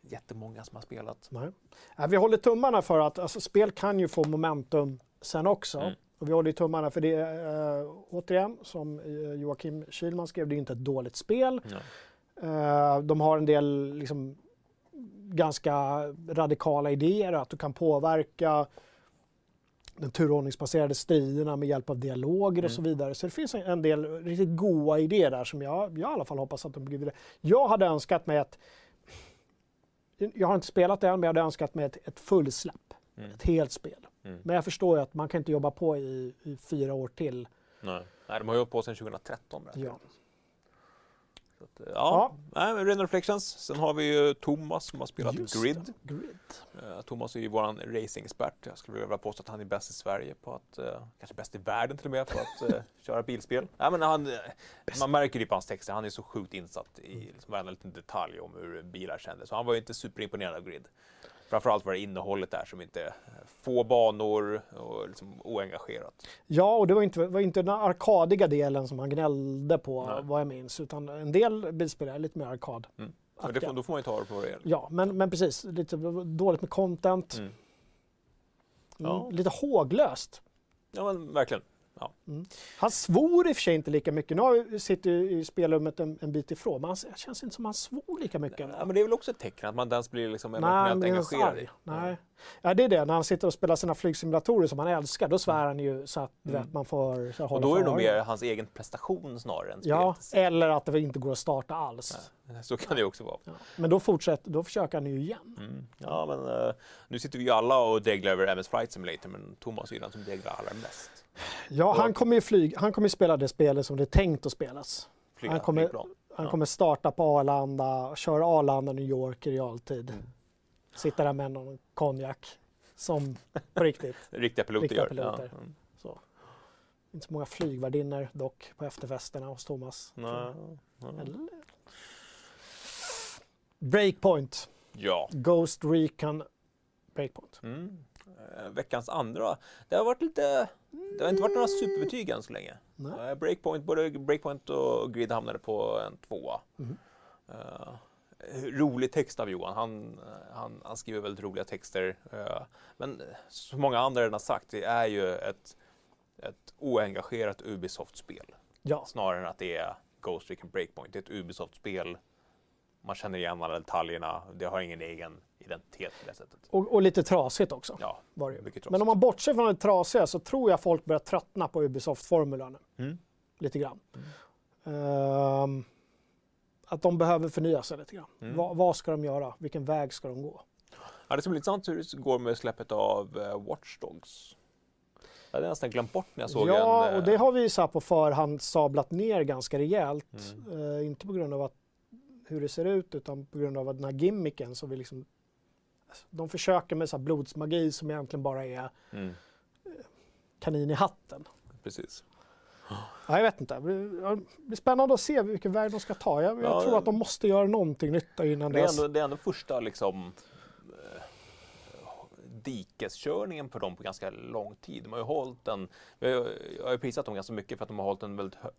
jättemånga som har spelat. Nej. Ja, vi håller tummarna för att alltså, spel kan ju få momentum sen också. Mm. Och vi håller tummarna för det, äh, återigen, som eh, Joakim Kylman skrev, det är inte ett dåligt spel. Ja. Eh, de har en del liksom, ganska radikala idéer, att du kan påverka den turordningsbaserade striderna med hjälp av dialoger och Mm. så vidare. Så det finns en, en del riktigt goda idéer där som jag, jag i alla fall hoppas att de blir vidare. Jag hade önskat mig ett jag har inte spelat det än, men jag hade önskat mig ett, ett fullsläpp. Mm. Ett helt spel. Mm. Men jag förstår ju att man kan inte jobba på i, i fyra år till. Nej. Nej, de har hållit på sedan 2013. berättar Ja. Att, eh, ja, Nej, men of Reflections. Sen har vi ju Thomas som har spelat Just Grid. det, Grid. Eh, Thomas är ju våran racingexpert. Jag skulle vilja påstå att han är bäst i Sverige på att, eh, kanske bäst i världen till och med, på att eh, köra bilspel. Nej, men han, man märker det på hans texter, han är så sjukt insatt i liksom varenda liten detalj om hur bilar kändes. Så han var ju inte superimponerad av Grid. Framförallt var det innehållet där som inte, få banor och liksom oengagerat. Ja, och det var inte, var inte den arkadiga delen som han gnällde på, Nej. vad jag minns. Utan en del bilspel är lite mer arkad. Mm. Men det får, då får man ju ta det på vad det är. Ja, men, men precis. Lite dåligt med content. Mm. Mm. Ja. Lite håglöst. Ja men verkligen. Han svor i och för sig inte lika mycket. Nu sitter ju i spelrummet en, en bit ifrån, men han, det känns inte som han svor lika mycket. Ja, men det är väl också ett tecken att man ens blir liksom Nej, emotionellt engagerad i. Nej. Ja, det är det. När han sitter och spelar sina flygsimulatorer som han älskar, då svär han ju så att Mm. vet, man får så här, Och då är det nog mer hans egen prestation snarare än Ja, spelet. eller att det inte går att starta alls. Nej, Så kan det också vara. Ja. Men då fortsätter, då försöker han ju igen. Mm. Ja, men eh, nu sitter vi ju alla och deglar över MS Flight Simulator, men Thomas är ju den som deglar allra mest. Ja, han kommer ju flyg, han kommer spela det spelet som det är tänkt att spelas. Flyga Han kommer- flygplan. Han kommer starta på Arlanda, köra Arlanda New York i realtid. Mm. Sitta där med någon konjak. Som på riktigt. Riktiga piloter Riktiga gör. piloter. Ja. Mm. Så. Inte så många flygvärdinnor dock på efterfesterna hos Thomas. Nej. Eller? Breakpoint. Ja. Ghost Recon Breakpoint. Mm. Eh, veckans andra. Det har varit lite... Det har inte varit några superbetyg än så länge. Nej. Eh, Breakpoint, både Breakpoint och Grid hamnade på en tvåa. Mhm. Eh, rolig text av Johan. Han, han, han skriver väldigt roliga texter. eh, men som många andra redan har sagt, det är ju ett ett oengagerat Ubisoft-spel. Ja. Snarare än att det är Ghost Recon Breakpoint. Det är ett Ubisoft-spel. Man känner igen alla detaljerna. Det har ingen egen identitet på det sättet. Och, och lite trasigt också. Ja, Var det. mycket Men trasigt. om man bortser från det trasiga så tror jag folk börjar tröttna på Ubisoft-formulan. Mm. Lite grann. Ehm, att de behöver förnya sig lite grann. Mm. Va, vad ska de göra? Vilken väg ska de gå? Ja, det ska bli intressant hur det går med släppet av uh, Watch Dogs. Jag hade nästan glömt bort när jag såg ja, en... eh, och det har vi så här på förhand sablat ner ganska rejält. Mm. Eh, inte på grund av att, hur det ser ut utan på grund av att den här gimmicken som vi liksom de försöker med så här blodsmagi som egentligen bara är Mm, kanin i hatten. precis. Ja, jag vet inte. Det blir, spännande att se vilken väg de ska ta. Jag, jag Ja, tror att de måste göra någonting nytta innan Det är, ändå, det är ändå första liksom eh, dikeskörningen på dem på ganska lång tid. De har ju hållit en, jag har jag har ju prisat dem ganska mycket för att de har hållit en väldigt hö,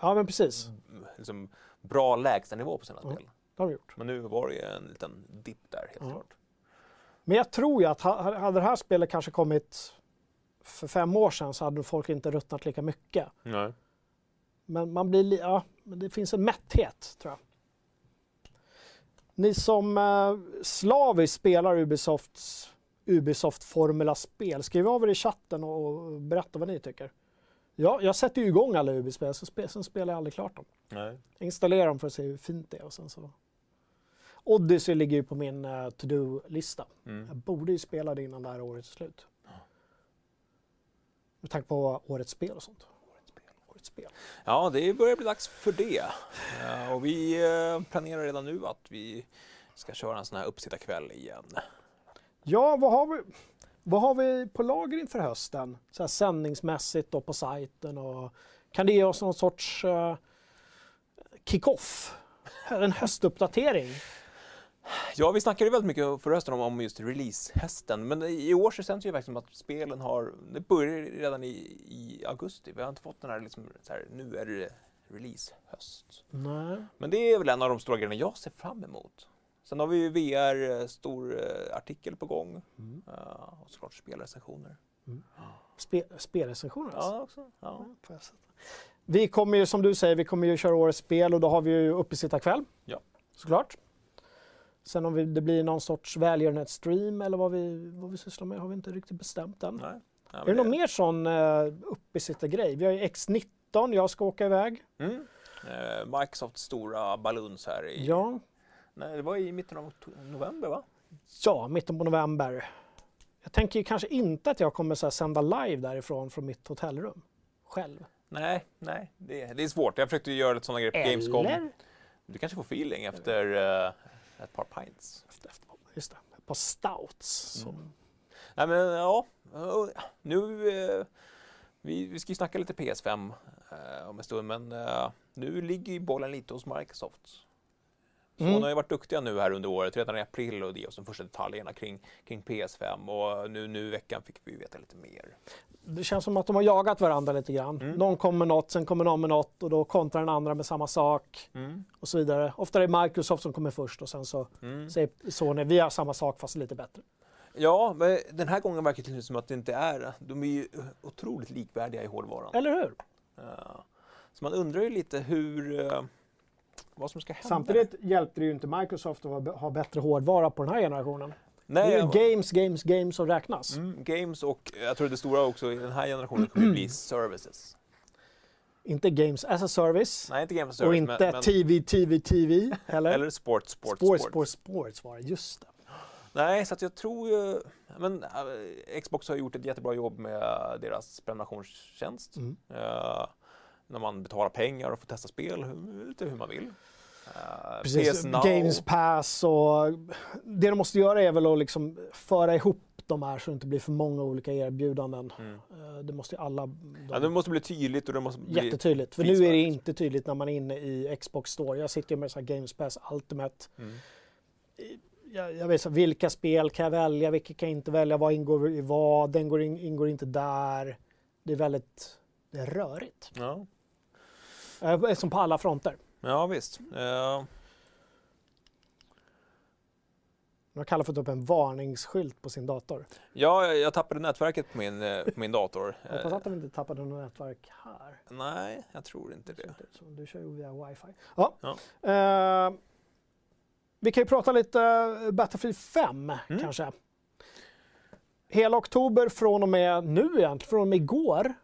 Ja, men precis. liksom, bra lägstanivå på sina Ja. spel. Det har de gjort. Men nu var det ju en liten dipp där helt Ja. klart. Men jag tror ju att ha- hade det här spelet kanske kommit för fem år sedan så hade folk inte ruttnat lika mycket. Nej. Men man blir, li- ja, det finns en mätthet tror jag. Ni som eh, slaviskt spelar Ubisofts Ubisoft Formula-spel, skriv av er i chatten och, och berätta vad ni tycker. Ja, jag sätter ju igång alla spe, sen spelar jag aldrig klart dem. Nej. Jag installerar dem för att se hur fint det är och sen så... Odyssey ligger ju på min eh, to-do-lista. Jag Mm. borde ju spela det innan det här året är slut. Med tanke på årets spel och sånt. Årets spel. Ja, det börjar bli dags för det. Eh, och vi eh, planerar redan nu att vi ska köra en sån här uppsittarkväll igen. Ja, vad har vi, vad har vi på lager inför hösten? Så här sändningsmässigt och på sajten och kan det ge oss någon sorts uh, kick-off? En höstuppdatering? Ja, vi snackade ju väldigt mycket förra hösten om, just releasehästen, men i år så känns det ju verkligen som att spelen har, det börjar redan i, i augusti. Vi har inte fått den här, liksom, så här nu är det releasehöst. Nej. Men det är väl en av de stora grejerna jag ser fram emot. Sen har vi ju VR, eh, stor eh, artikel på gång Mm. eh, och såklart spelrecensioner. Spe, spelrecensioner alltså? Ja, också. Ja. Ja, jag sätta. Vi kommer ju som du säger, vi kommer ju köra årets spel och då har vi ju uppesittarkväll. Ja. Såklart. Sen om vi, det blir någon sorts välgörenhetsstream eller vad vi, vad vi sysslar med har vi inte riktigt bestämt än. Nej. Ja, är det någon mer sån uh, uppesittargrej? Vi har ju X19, jag ska åka iväg. Mm. Eh, Microsofts stora baluns här i, Ja, nej, det var i mitten av november va? ja, mitten på november. Jag tänker ju kanske inte att jag kommer så här, sända live därifrån från mitt hotellrum. Själv. Nej, nej, det, det är svårt. Jag försökte göra lite sådana grejer på Gamescom. Du kanske får feeling efter eh, ett par pints. Efter, efter, just det, ett par stouts. Mm. Nej men ja, nu, eh, vi, vi ska ju snacka lite PS5 eh, om en stund, men eh, nu ligger ju bollen lite hos Microsoft. Sony Mm. har ju varit duktiga nu här under året, redan i april och det oss de första detaljerna kring, kring PS5 och nu, nu i veckan fick vi veta lite mer. Det känns som att de har jagat varandra lite grann. Mm. Någon kommer med något, sen kommer någon med något och då kontrar den andra med samma sak och så vidare. Ofta är det Microsoft som kommer först och sen så Mm. säger Sony vi har samma sak fast lite bättre. Ja, men den här gången verkar det som att det inte är, de är ju otroligt likvärdiga i hårdvaran. Eller hur? Ja. Så man undrar ju lite hur, eh, vad som ska hända. Samtidigt hjälpte det ju inte Microsoft att ha- bättre hårdvara på den här generationen. Nej, det är ju jag- games, games, games som räknas. Mm, games och jag tror det stora också i den här generationen kommer att bli services. Inte games as a service Nej, inte games och service, inte men, men, TV, TV, TV. Eller? eller sport, sport, sports, sport. sports, sports var det. Just det. Nej, så att jag tror ju... Men, äh, Xbox har gjort ett jättebra jobb med deras prenumerationstjänst. Mm. Eh, när man betalar pengar och får testa spel lite hur man vill. Uh, Precis. Games Pass och det de måste göra är väl att liksom föra ihop de här så det inte blir för många olika erbjudanden. Mm. Eh, Det måste ju alla... De, Ja, det måste bli tydligt och det måste bli... jättetydligt. För nu är det inte tydligt när man är inne i Xbox Store. Jag sitter ju med så här Games Pass Ultimate. Mm. Jag, jag vet så här, vilka spel kan jag välja, vilka kan jag inte välja, vad ingår i vad, den går in, ingår inte där. Det är väldigt det är rörigt. Ja. Eh, Som på alla fronter. ja, visst. Eh, Nu har Kalle fått upp en varningsskylt på sin dator. Ja, jag, tappade nätverket på min, eh, på min dator. Jag hoppas att de inte tappade något nätverk här. Nej, jag tror inte det. Du kör ju via wifi. Ja. Ja. Eh, vi kan ju prata lite Battlefield 5 Mm. kanske. Hela oktober från och med nu egentligen, från och med igår,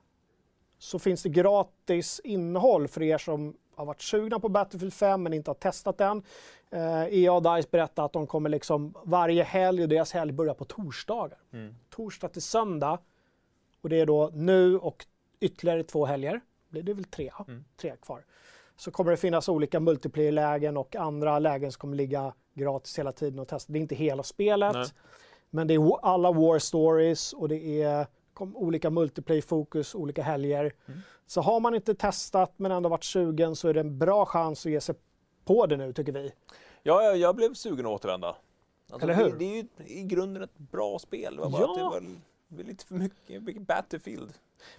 så finns det gratis innehåll för er som har varit sugna på Battlefield 5 men inte har testat den. Eh, EA och DICE berättar att de kommer liksom varje helg och deras helg börjar på torsdagar. Mm. Torsdag till söndag. Och det är då nu och ytterligare två helger. Det väl tre? Mm. Tre kvar. Så kommer det finnas olika multiplayer-lägen och andra lägen som kommer ligga gratis hela tiden och testa. Det är inte hela spelet. Nej. Men det är alla war stories och det är kom, olika multiplayer-fokus, olika helger. Mm. Så har man inte testat men ändå varit sugen så är det en bra chans att ge sig på det nu tycker vi. Ja, jag, jag blev sugen att återvända. Alltså, Eller hur? Det, det är ju i grunden ett bra spel. Det var bara Ja. att det var det var lite för mycket, mycket Battlefield.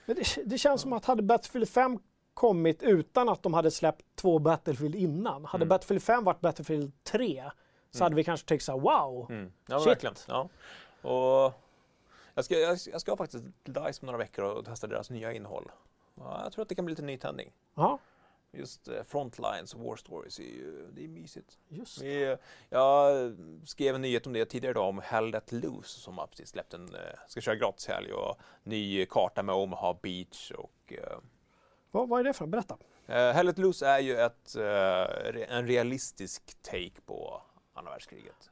Men det, det känns som att hade Battlefield 5 kommit utan att de hade släppt två Battlefield innan. Hade Mm. Battlefield 5 varit Battlefield 3 så Mm. hade vi kanske tyckt så här, wow. Mm. Ja, Shit. verkligen. Ja. Och jag, ska, jag, jag ska faktiskt till DICE om några veckor och testa deras nya innehåll. Ja, jag tror att det kan bli lite nytändning. Ja, Just eh, Frontlines War Stories är ju det är mysigt. just. Vi, jag skrev en nyhet om det tidigare idag om Hell Let Loose som har precis släppt en, eh, ska köra gratis helg och ny karta med Omaha Beach och eh, Vad, vad är det för Berätta. Eh, Hell Let Loose är ju ett, eh, en realistisk take på andra världskriget.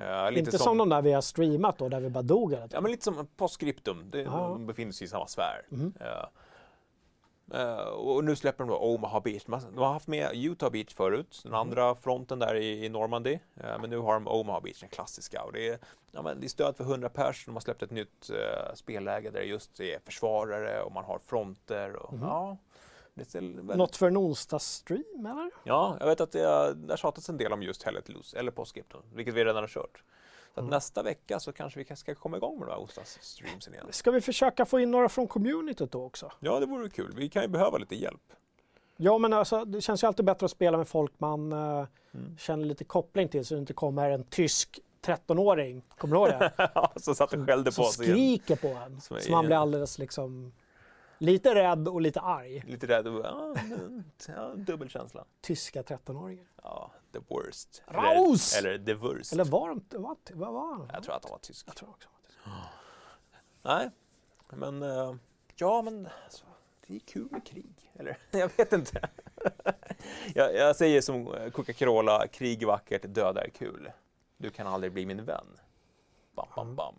Eh, lite inte som, de där vi har streamat då, där vi bara dog hela Ja, men lite som postscriptum. Det. De befinner sig i samma sfär. Mhm. Eh, eh, och nu släpper de då Omaha Beach. De har- haft med Utah Beach förut, den andra fronten där i, i Normandy. Eh, men nu har de Omaha Beach, den klassiska. Och det, är, ja, men det är stöd för 100 pers. De har släppt ett nytt uh, spelläge där det just är försvarare och man har fronter. Och, Mhm. ja, väldigt Något för en onsdagsstream eller? Ja, jag vet att det har tjatats en del om just Hell Let Loose, eller Postscriptum, vilket vi redan har kört. Så Mm. nästa vecka så kanske vi ska komma igång med de här onsdagsstreamsen igen. Ska vi försöka få in några från communityt då också? Ja, det vore kul. Vi kan ju behöva lite hjälp. Ja, men alltså, det känns ju alltid bättre att spela med folk man eh, Mm. känner lite koppling till så det inte kommer en tysk 13-åring, kommer du ihåg det? så satt och skällde Som på oss igen. skriker på en. Som är- man blir alldeles liksom lite rädd och lite arg. Lite rädd och ja, mm, ja, dubbelkänsla. Tyska 13-åringar. Ja, the worst. Raus! Eller, eller the worst. Eller var de vad, vad var de? Jag tror att de var tysk. Jag tror också. Nej, men eh, ja, men alltså, det är kul med krig. Eller jag vet inte. jag, jag säger som Coca-Cola, krig är vackert, döda är kul. Du kan aldrig bli min vän. Bam, bam, bam.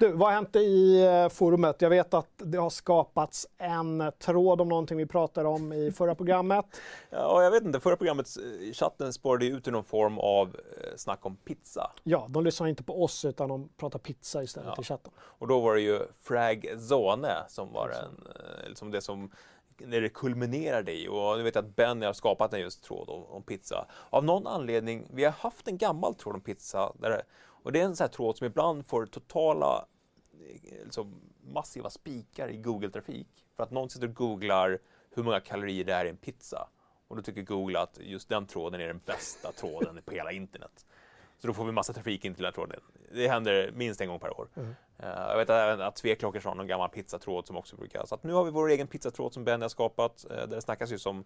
Du, vad har hänt i eh, forumet? Jag vet att det har skapats en tråd om någonting vi pratade om i förra programmet. Ja, jag vet inte, förra programmet, eh, chatten spårade ut i någon form av eh, snack om pizza. Ja, de lyssnar inte på oss utan de pratar pizza istället Ja. i chatten. Och då var det ju Fragzone som var en, liksom det som när det kulminerade i. Och nu vet jag att Benny har skapat en just tråd om, om pizza. Av någon anledning, vi har haft en gammal tråd om pizza. Där, och det är en sån här tråd som ibland får totala eh, liksom, massiva spikar i Google-trafik. För att någon sitter och googlar hur många kalorier det är i en pizza. Och då tycker Google att just den tråden är den bästa tråden på hela internet. Så då får vi massa trafik in till den tråden. Det händer minst en gång per år. Mm. Eh, jag vet även att Tveklockers har någon gammal pizzatråd som också brukar... Så att nu har vi vår egen pizzatråd som Benny har skapat. eh, där det snackas just om...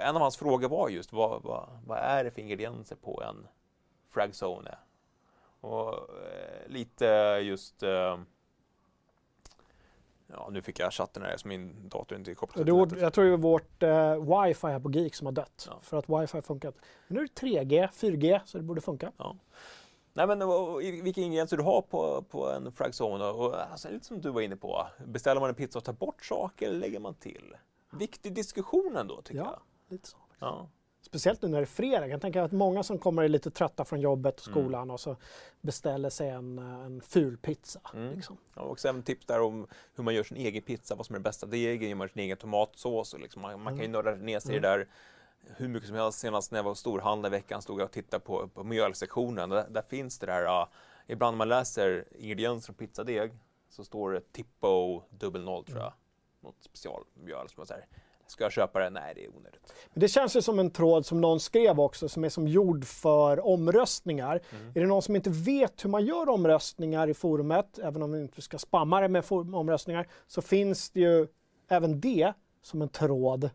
En av hans frågor var just vad, vad, vad är det för ingredienser på en fragzone? Och eh, lite just... Eh, ja, nu fick jag chatten här så min dator inte är kopplad Det till nätet. jag tror det är vårt eh, wifi här på Geek som har dött. Ja. För att wifi funkar. Men nu är det 3G, 4G, så det borde funka. Nej men och, och, vilka ingredienser du har på, på en fragzone och alltså, lite som du var inne på. Beställer man en pizza och tar bort saker eller lägger man till? Viktig diskussion ändå tycker Ja. jag. Lite så. Ja. Speciellt nu när det är fredag. Jag kan tänka att många som kommer är lite trötta från jobbet och Mm. skolan och så beställer sig en, eh, en ful pizza. Mm. Liksom. Har också även tips där om hur man gör sin egen pizza, vad som är det bästa degen, gör man sin egen tomatsås och liksom, man, man kan ju Mm. nörda ner sig i det där hur mycket som helst. Senast när jag var och storhandlade i veckan stod jag och tittade på, på mjölsektionen. Där, där finns det där, uh, ibland när man läser ingredienser från pizzadeg så står det Tippo dubbel noll tror jag. Något specialmjöl som är så här Ska jag köpa det? Nej, det är onödigt. Men Det känns ju som en tråd som någon skrev också, som är som gjord för omröstningar. Är det någon som inte vet hur man gör omröstningar i forumet, även om vi inte ska spamma det med omröstningar, så finns det ju även det som en tråd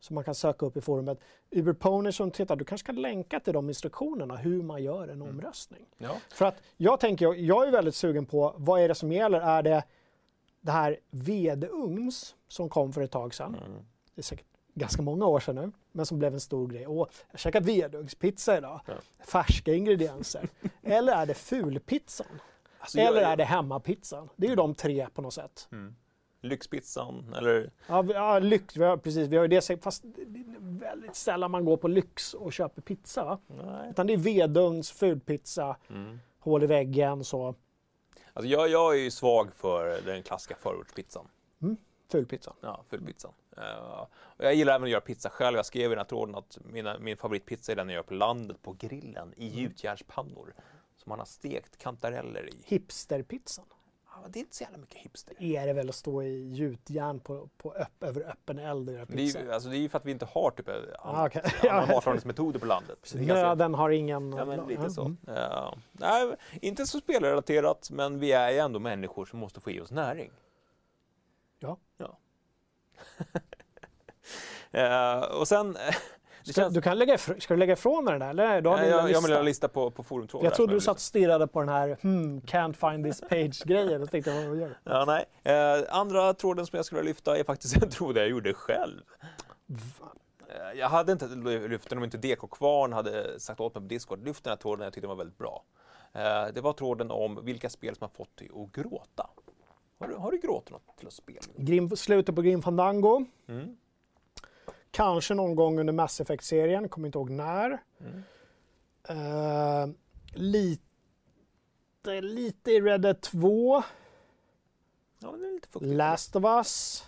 som man kan söka upp i forumet. Uberpony som tittar, du kanske kan länka till de instruktionerna hur man gör en omröstning. Ja. För att jag tänker, jag är väldigt sugen på vad är det som gäller? Är det det här vedugns som kom för ett tag sedan? Det är säkert ganska många år sedan nu, men som blev en stor grej. Åh, jag har käkat vedugnspizza idag. Ja. Färska ingredienser. Eller är det fulpizzan? Alltså, Eller jag- är det hemmapizzan? Det är ju de tre på något sätt. Lyxpizzan, eller? Ja, vi- ja lyx, vi har, precis, vi har ju det fast det är väldigt sällan man går på lyx och köper pizza. Va? Nej. Utan det är vedugns, fulpizza, Mm. hål i väggen, så Alltså, jag, jag är ju svag för den klassiska förortspizzan. fulpizzan. Ja, fullpizzan. Uh, och jag gillar även att göra pizza själv. Jag skrev i den här tråden att mina, min favoritpizza är den jag gör på landet på grillen i gjutjärnspannor. Som man har stekt kantareller i. Hipsterpizzan det är inte så jävla mycket hipster. är det väl att stå i gjutjärn på, på öpp, över öppen eld och göra Det är, pizza. ju, alltså, det är ju för att vi inte har typ Ah, okej. andra matlagningsmetoder på landet. Ganska- Nöden har ingen... Ja, men lite så. Mm. Ja. nej, inte så spelrelaterat, men vi är ju ändå människor som måste få i oss näring. Ja. ja. Eh, och sen... Ska, du kan lägga, ska du lägga ifrån den där? Eller? Du har Nej, din jag, jag lista. vill ha en lista på, på forumtrådar. jag trodde du satt och stirrade på den här hmm, can't find this page-grejen. Jag tänkte, vad gör? Ja, nej. Eh, andra tråden som jag skulle lyfta är faktiskt en tråd jag gjorde själv. Eh, jag hade inte lyft den om inte DK Kvarn hade sagt åt mig på Discord. Lyft den här tråden, jag tyckte den var väldigt bra. Eh, det var tråden om vilka spel som har fått dig att gråta. Har du, har du gråtit något till ett spel? Grim, slutet på Grim Fandango. Mm. Kanske någon gång under Mass Effect-serien, kommer inte ihåg när. Mm. Eh, lite, lite i Red Dead 2. Ja, det är lite. Last of Us.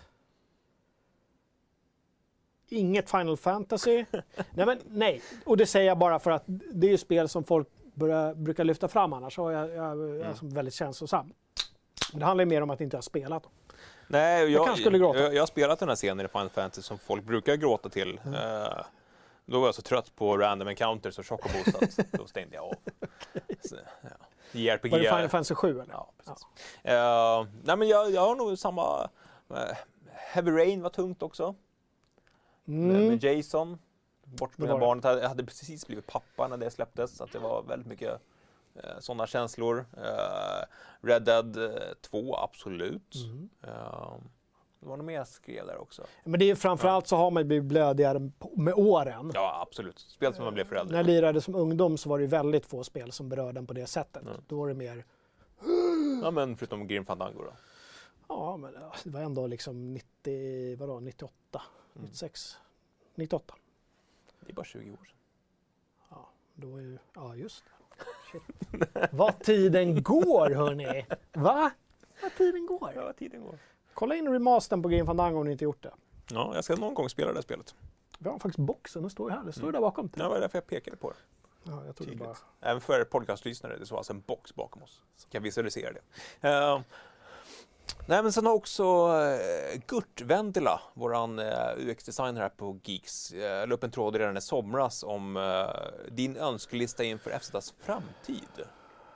Inget Final Fantasy. nej, men nej. Och det säger jag bara för att det är ju spel som folk börjar, brukar lyfta fram annars. Och jag, jag, jag är som väldigt känslosam. Det handlar ju mer om att inte jag har spelat. dem. Nej, jag, kanske skulle gråta. Jag, jag har spelat den här scenen i Final Fantasy som folk brukar gråta till. Mm. Eh, då var jag så trött på random encounters och chocobos att då stängde jag av. Så, ja. JRPG. Var det Final Fantasy 7 eller? Ja, precis. Eh, nej, men jag, jag har nog samma... Uh, Heavy Rain var tungt också. Med, Mm. med Jason. Bortsprungna Det var det. barnet. Jag hade precis blivit pappa när det släpptes. Så att det var väldigt mycket uh, sådana känslor. Eh, Red Dead eh, 2, absolut. Mm. Eh, det var nog mer jag skrev där också. Men det är framförallt så har man blivit blödigare med åren. Ja, absolut. Spel som man blev När förälder. jag lirade som ungdom så var det väldigt få spel som berörde en på det sättet. Mm. Då var det mer, Ja, men förutom Grim Fandango då. ja men det var ändå liksom 90, vadå, 98, Mm. 96, 98. Det är bara 20 år sedan. Ja, då är ju, ja just det. Shit. Vad tiden går hörni! Va? Vad tiden går. Ja, tiden går. Kolla in remastern på Grim Fandango om ni inte gjort det. Ja, jag ska någon gång spela det här spelet. Vi har faktiskt boxen, den står ju här. Den står Mm. där bakom. Det var därför jag pekade på det. Ja, jag trodde Tydligt. bara... Även för podcastlyssnare, det står alltså en box bakom oss. Så kan visualisera det. Eh, nej, men sen har också eh, Gurt Vendela, våran eh, UX-designer här på Geeks, la upp en tråd redan i somras om eh, din önskelista inför FZs framtid.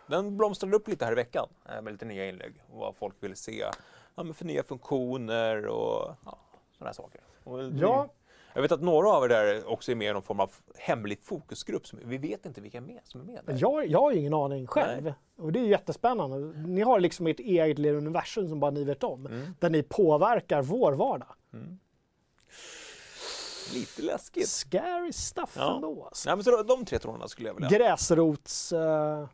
Den blomstrade upp lite här i veckan med lite nya inlägg och vad folk vill se ja, men för nya funktioner och ja, sådana här saker. Och Ja. Jag vet att några av er där också är med i någon form av hemlig fokusgrupp. Som, vi vet inte vilka med, som är med där. Jag, jag har ju ingen aning själv. Och det är jättespännande. Ni har liksom ert eget lilla universum som bara ni vet om. Mm. Där ni påverkar vår vardag. Lite läskigt. Scary stuff Ja. ändå. Alltså. Nej, men så de tre trådarna skulle jag vilja... Gräsrots... eh,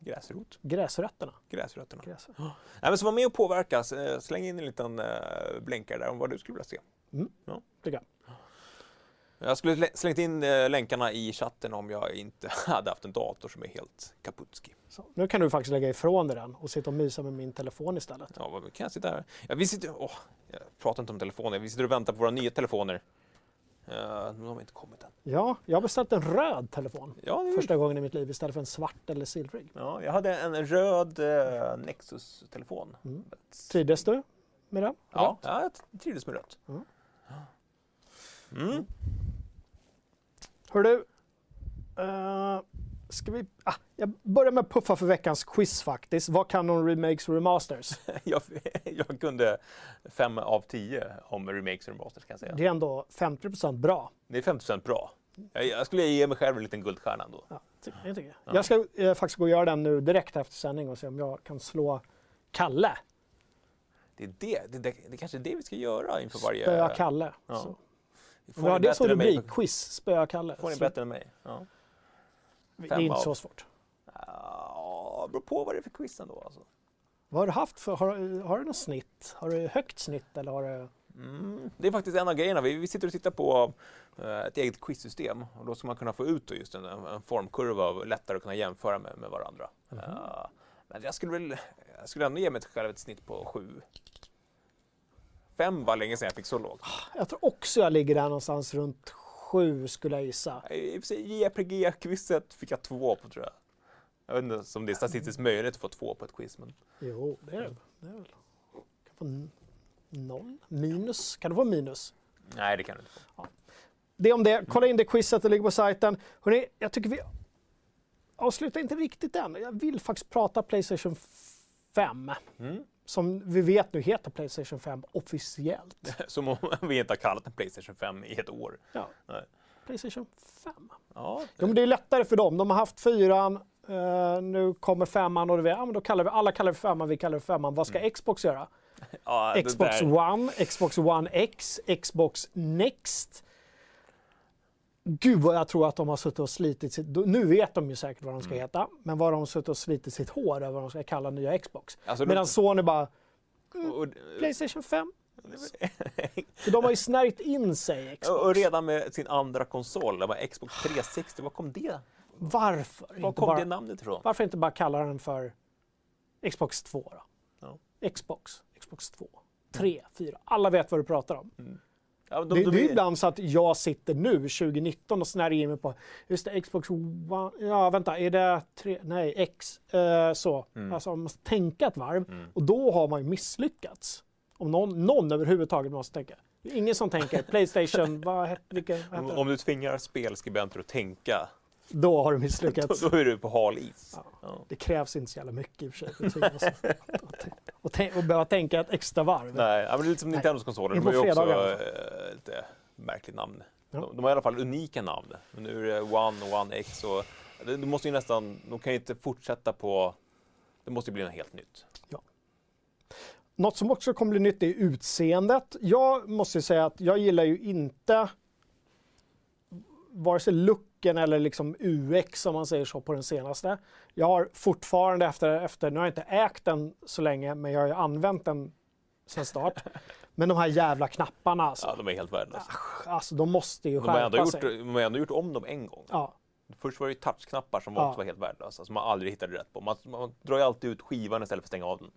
Gräsrot. gräsrötterna. Gräsrötterna. Gräs. Nej, men så var med och påverka. Eh, Släng in en liten uh, blänkare där om vad du skulle vilja se. Tycker jag. Jag skulle lä- slängt in eh, länkarna i chatten om jag inte hade haft en dator som är helt kaputski. Så, nu kan du faktiskt lägga ifrån dig den och sitta och mysa med min telefon istället. Ja, vad kan jag sitta här? Ja, vi sitter... Åh, jag pratar inte om telefoner. Vi sitter och väntar på våra nya telefoner. Uh, de har inte kommit än. Ja, jag har beställt en röd telefon. Ja, Första gången i mitt liv istället för en svart eller silvrig. Ja, jag hade en röd eh, Nexus-telefon. Mm. Trivdes du? med den? Ja, ja jag trivdes med rött. Mm. Mm. Hör du, eh, ska vi... Ah, jag börjar med att puffa för veckans quiz faktiskt. Vad kan om remakes och remasters? Jag, jag kunde fem av tio om remakes och remasters kan jag säga. Det är ändå 50% bra. Det är 50% bra. Jag, jag skulle ge mig själv en liten guldstjärna ändå. Ja, ty- jag, tycker. jag ska eh, faktiskt gå och göra den nu direkt efter sändning och se om jag kan slå Kalle. Det är det, det, det, det kanske är det vi ska göra inför varje... Spöa Kalle. Ja. Så. Får ni det än mig rubrik, på- quiz, spöa Kalle. Får ni Så bättre än mig? Ja. Det är inte av- så svårt. Ja, det beror på vad det är för quiz ändå. Alltså. Vad har du haft för, har, har du något snitt? Har du högt snitt eller har du... Mm. Det är faktiskt en av grejerna. Vi, vi sitter och tittar på eh, ett eget quizsystem och då ska man kunna få ut just en, en formkurva och lättare att kunna jämföra med, med varandra. Eh, men jag skulle, väl, jag skulle ändå ge mig själv ett snitt på sju. Fem var länge sedan jag fick så lågt. Jag tror också jag ligger där någonstans runt sju skulle jag gissa. JRPG-quizet fick jag två på tror jag. Jag vet inte om det är statistiskt möjligt att få två på ett quiz. Men... Jo, det är det. det är väl. Kan få noll? Minus? Kan du få minus? Nej, det kan du inte få. Det om det. Kolla in det quizet, det ligger på sajten. Hörrni, jag tycker vi avslutar inte riktigt än. Jag vill faktiskt prata Playstation 5. Mm. Som vi vet nu heter Playstation 5 officiellt. Som om vi inte har kallat en Playstation 5 i ett år. Ja. Nej. Playstation 5. Ja, Jo, men det är lättare för dem. De har haft fyran, eh, nu kommer femman och det, ja, men då kallar vi, alla kallar det för femman, vi kallar det för femman. Vad ska Xbox göra? ja, det Xbox One, Xbox One X, Xbox Next. Gud vad jag tror att de har suttit och slitit sitt... Nu vet de ju säkert vad de ska heta, men vad de har suttit och slitit sitt hår över vad de ska kalla nya Xbox. Alltså, Medan Sony bara, och, och, Playstation 5. För de har ju snärjt in sig Xbox. och redan med sin andra konsol, det var Xbox 360, var kom det? Varför? Var kom bara, det namnet ifrån? varför inte bara kalla den för Xbox 2 då? Ja. Xbox, Xbox 2, 3, 4. Alla vet vad du pratar om. Ja, de, det, de, det är ibland så att jag sitter nu 2019 och snärjer in mig på just det, Xbox One, ja vänta, är det tre, nej X, eh, så. Mm. Alltså man måste tänka ett varv och då har man ju misslyckats. Om någon, någon överhuvudtaget måste tänka. Ingen som tänker Playstation, vad vilka, vad om du tvingar spelskribenter att tänka, Då har du då, misslyckats. då är du på hal is. Ja. Ja. Det krävs inte så jävla mycket i och för sig. att- Och, tänk- och behöva tänka ett extra varv. Nej, ja, men det är lite som Nintendos konsoler. De har ju också eh, lite märkligt namn. Ja. De, de har i alla fall unika namn. Men nu är det One och One X. Och, det, det måste ju nästan, de kan ju inte fortsätta på... Det måste ju bli något helt nytt. Något som också kommer bli nytt är utseendet. Jag måste säga att jag gillar ju inte vare sig looken eller liksom UX om man säger så på den senaste. Jag har fortfarande efter, efter nu har jag inte ägt den så länge, men jag har ju använt den sedan start. Men de här jävla knapparna alltså, Ja, de är helt värdelösa. alltså de måste ju De har, skärpa gjort, sig. de har ändå gjort om dem en gång. Ja, Först var det ju touchknappar som Ja. också var helt värdelösa, som man aldrig hittade rätt på. Man, man drar ju alltid ut skivan istället för att stänga av den.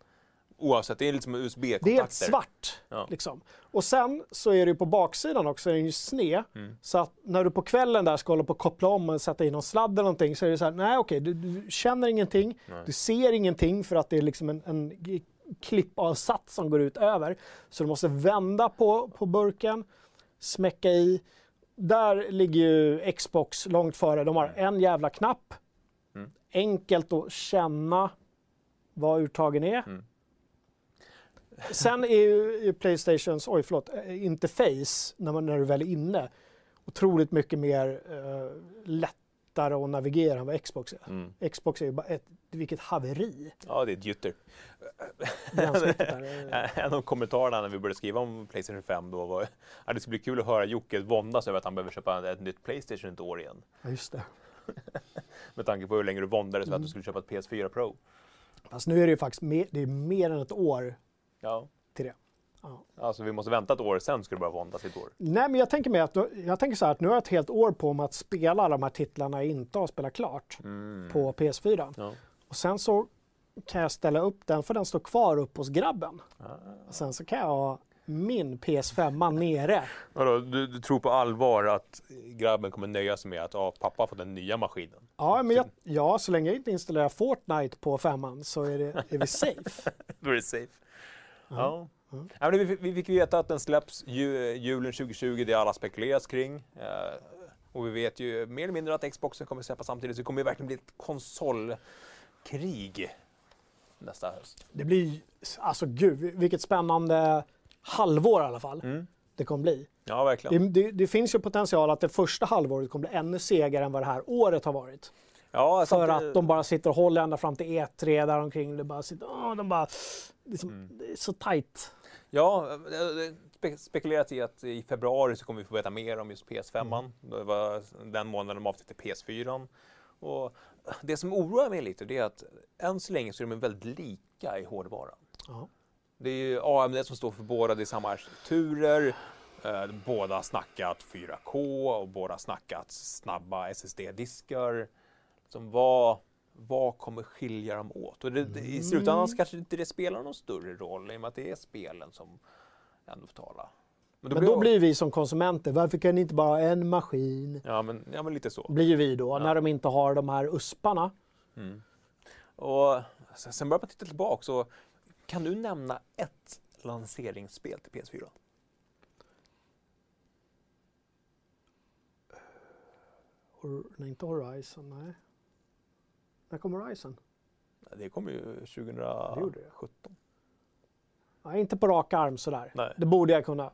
Oavsett, det är liksom USB-kontakter. det är helt svart. Ja. Liksom. Och sen så är det ju på baksidan också, är den ju sned. Mm. Så att när du på kvällen där ska hålla på och koppla om och sätta in någon sladd eller någonting så är det så här, nej okej, du, du känner ingenting, Nej. du ser ingenting för att det är liksom en, en klippavsats som går ut över. Så du måste vända på, på burken, smäcka i. Där ligger ju Xbox långt före. De har en jävla knapp. Mm. Enkelt att känna vad uttagen är. Mm. Sen är ju Playstations, oj förlåt, eh, interface när, man, när du väl är inne otroligt mycket mer eh, lättare att navigera än vad Xbox är. Mm. Xbox är ju bara ett, vilket haveri. Ja, det är ett gytter. En av kommentarerna när vi började skriva om Playstation 5 då var att det skulle bli kul att höra Jocke våndas över att han behöver köpa ett nytt Playstation ett år igen. Ja, just det. Med tanke på hur länge du våndades för att du skulle köpa ett PS4 Pro. Fast nu är det ju faktiskt mer, det är mer än ett år Ja, till det. Ja. alltså vi måste vänta ett år, sen ska du börja våndas i ett år. Nej, men jag tänker, mig att, jag tänker så här att nu har jag ett helt år på mig att spela alla de här titlarna jag inte har spelat klart Mm. på PS4. Ja. Och sen så kan jag ställa upp den, för den står kvar upp hos grabben. Ah. Och sen så kan jag ha min PS5 nere. Vadå, du, du tror på allvar att grabben kommer nöja sig med att ja, pappa fått den nya maskinen? Ja, men jag, ja, så länge jag inte installerar Fortnite på femman så är, det, är vi safe. Då är det safe. Ja. Mm. Ja, vi, vi fick veta att den släpps ju, julen 2020, det alla spekuleras kring. Eh, och vi vet ju mer eller mindre att Xboxen kommer släppas samtidigt, så det kommer ju verkligen bli ett konsolkrig nästa höst. Det blir, alltså gud, vilket spännande halvår i alla fall Mm. det kommer bli. Ja, verkligen. Det, det, det finns ju potential att det första halvåret kommer bli ännu segare än vad det här året har varit. Ja, För att de bara sitter och håller ända fram till E3 där omkring. Det bara sitter, åh, de bara, liksom, Mm. det är så tajt. Ja, spe- spekulerat i att i februari så kommer vi få veta mer om just PS5. Mm. Det var den månaden de avsluttade PS4. Och det som oroar mig lite det är att än så länge så är de väldigt lika i hårdvaran. Ja. Det är ju AMD som står för båda, det är samma arkitekturer. Eh, båda har snackat 4K och båda har snackat snabba SSD-diskar. Som vad, vad kommer skilja dem åt? Och det, det, I slutändan så kanske inte det spelar någon större roll i och med att det är spelen som ändå får tala. Men då blir vi som konsumenter, varför kan ni inte bara ha en maskin? Ja men, ja, men lite så. Blir ju vi då, när de inte har de här usparna. Och sen börjar man titta tillbaka så kan du nämna ett lanseringsspel till PS4? Hor- nej, inte Horizon, nej. När kom Horizon? Det kommer ju gjorde det. 2017. Nej, inte på rak arm sådär. Nej. Det borde jag kunna.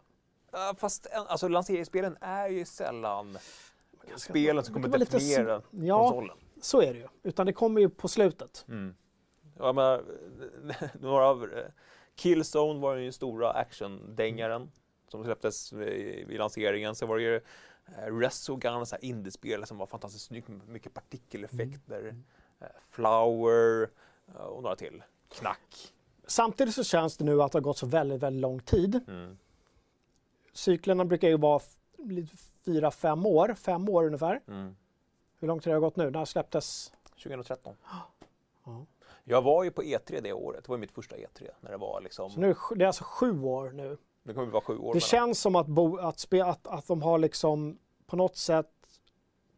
Ja, fast alltså, lanseringsspelen är ju sällan spelen som kommer definiera Ja, konsolen. så är det ju. Utan det kommer ju på slutet. Mm. Ja, men, några av eh, Killzone var ju den stora actiondängaren som släpptes vid, lanseringen. Så var det ju eh, Resogun, här indiespel som var fantastiskt snyggt med mycket partikeleffekter. Eh, Flower eh, och några till. Knack. Samtidigt så känns det nu att det har gått så väldigt, väldigt lång tid. Mm. Cyklerna brukar ju vara fyra, fem år. Fem år ungefär. Mm. Hur lång tid har det gått nu? När släpptes? 2013. Ja. Jag var ju på E3 det året. Det var mitt första E3. När det var liksom, Så nu, det är alltså sju år nu. det kommer vara sju år Det mellan. känns som att, bo, att, spe, att, att de har liksom på något sätt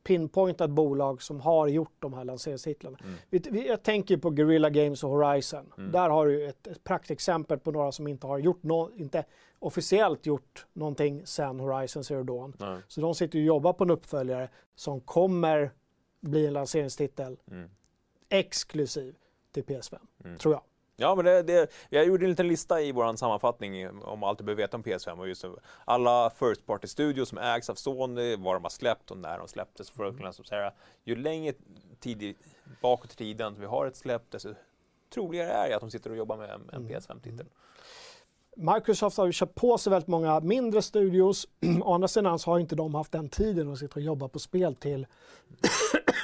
pinpointat bolag som har gjort de här lanseringstitlarna. Mm. Jag tänker på Guerrilla Games och Horizon. Mm. Där har du ett, ett praktexempel på några som inte har gjort no, inte officiellt gjort någonting sen Horizon Zero Dawn. Nej. Så de sitter och jobbar på en uppföljare som kommer bli en lanseringstitel Mm. exklusiv till PS5, Mm. tror jag. Ja, men det, det, jag gjorde en liten lista i vår sammanfattning om allt du behöver veta om PS5 och just alla First Party Studios som ägs av Sony, vad de har släppt och när de släpptes. För att kunna så säga, ju längre tid bakåt i tiden vi har ett släpp, desto troligare är det att de sitter och jobbar med en, en Mm. PS5-titel. Microsoft har ju köpt på sig väldigt många mindre studios. Å andra sidan så har inte de haft den tiden att sitta och jobba på spel till,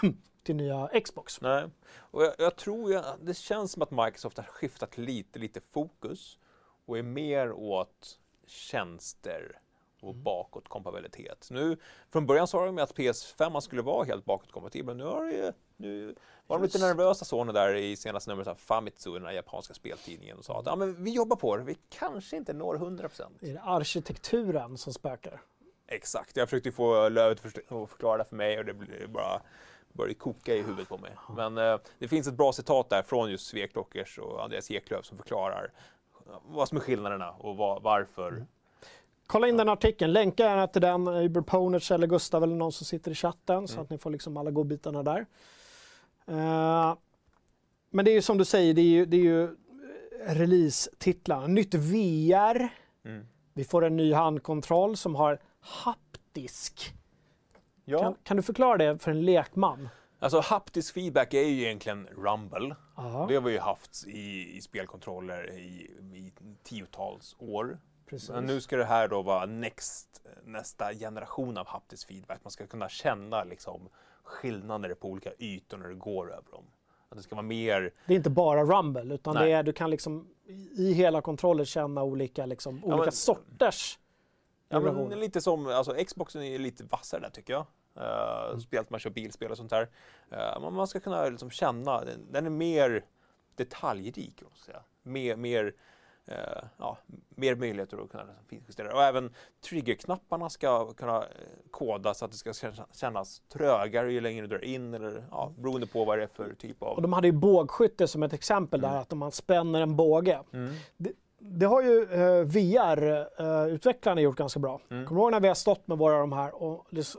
till nya Xbox. Nej, och jag, jag tror ju, det känns som att Microsoft har skiftat lite, lite fokus och är mer åt tjänster och bakåtkompatibilitet. Nu, från början sa de att PS5 skulle vara helt bakåtkompatibel, men nu har det nu var de lite nervösa Sony där i senaste numret av Famitsu, den här japanska speltidningen, och sa att ja, men vi jobbar på det, vi kanske inte når 100%. Är det arkitekturen som spökar? Exakt, jag försökte få Lövet att förklara det för mig och det blir bara började koka i huvudet på mig. Men eh, det finns ett bra citat där från just Sveklockers och Andreas Eklöf som förklarar vad som är skillnaderna och vad, varför. Kolla in den artikeln, länka gärna till den, Uber Poners eller Gustav eller någon som sitter i chatten så Mm. att ni får liksom alla godbitarna där. Eh, men det är ju som du säger, det är ju, det är ju eh, release-titlarna. Nytt VR, Mm. vi får en ny handkontroll som har haptisk. Ja, Kan, kan du förklara det för en lekman? alltså haptisk feedback är ju egentligen Rumble. Ja, Det har vi ju haft i, i spelkontroller i, i tiotals år. precis. Men nu ska det här då vara next, nästa generation av haptisk feedback. Man ska kunna känna liksom skillnader på olika ytor när det går över dem. Att det ska vara mer, Det är inte bara Rumble, utan Nej. det är, du kan liksom i hela kontrollen känna olika, liksom, olika men- sorters ja, men lite som, alltså Xboxen är lite vassare där tycker jag. Uh, Speciellt när man kör bilspel och sånt där. Uh, man- ska kunna liksom känna, den, den är mer detaljrik. säga. Mer, mer, eh, ja, mer möjligheter att kunna liksom finjustera. Och även triggerknapparna ska kunna kodas så att det ska kännas- trögare ju längre du drar in eller ja, beroende på vad det är för typ Och av... de hade ju bågskytte som ett exempel där, Mm. att om man spänner en båge. Mm. det har ju eh, VR-utvecklarna gjort ganska bra. Mm. Kommer du ihåg när vi har stått med våra de här och, det,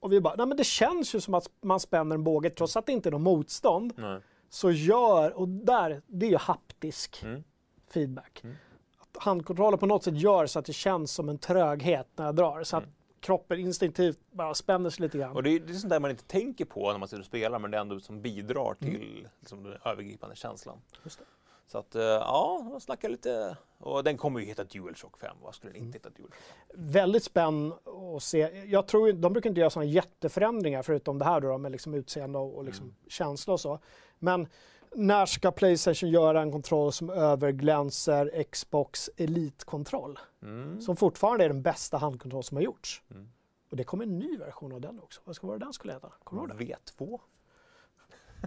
och vi bara, nej men det känns ju som att man spänner en båge trots att det inte är något motstånd. Nej. Så gör, och där, det är ju haptisk Mm. feedback. Mm. Att handkontrollen på något sätt gör så att det känns som en tröghet när jag drar. Så att Mm. kroppen instinktivt bara spänner sig lite grann. Och det är, det är sånt där man inte tänker på när man sitter och spelar men det är ändå som bidrar Mm. till liksom, den övergripande känslan. Just det. Så att eh, ja, man snackar lite. Och den kommer ju heta DualShock 5. Vad skulle den Mm. inte heta DualShock 5? Väldigt spännande att se. Jag tror, de brukar inte göra sådana jätteförändringar förutom det här då, med liksom utseende och, och liksom Mm. känsla och så. Men när ska Playstation göra en kontroll som överglänser Xbox Elite-kontroll? Mm. Som fortfarande är den bästa handkontroll som har gjorts. Mm. Och det kommer en ny version av den också. Vad ska vara den skulle heta? Kommer du ihåg V2?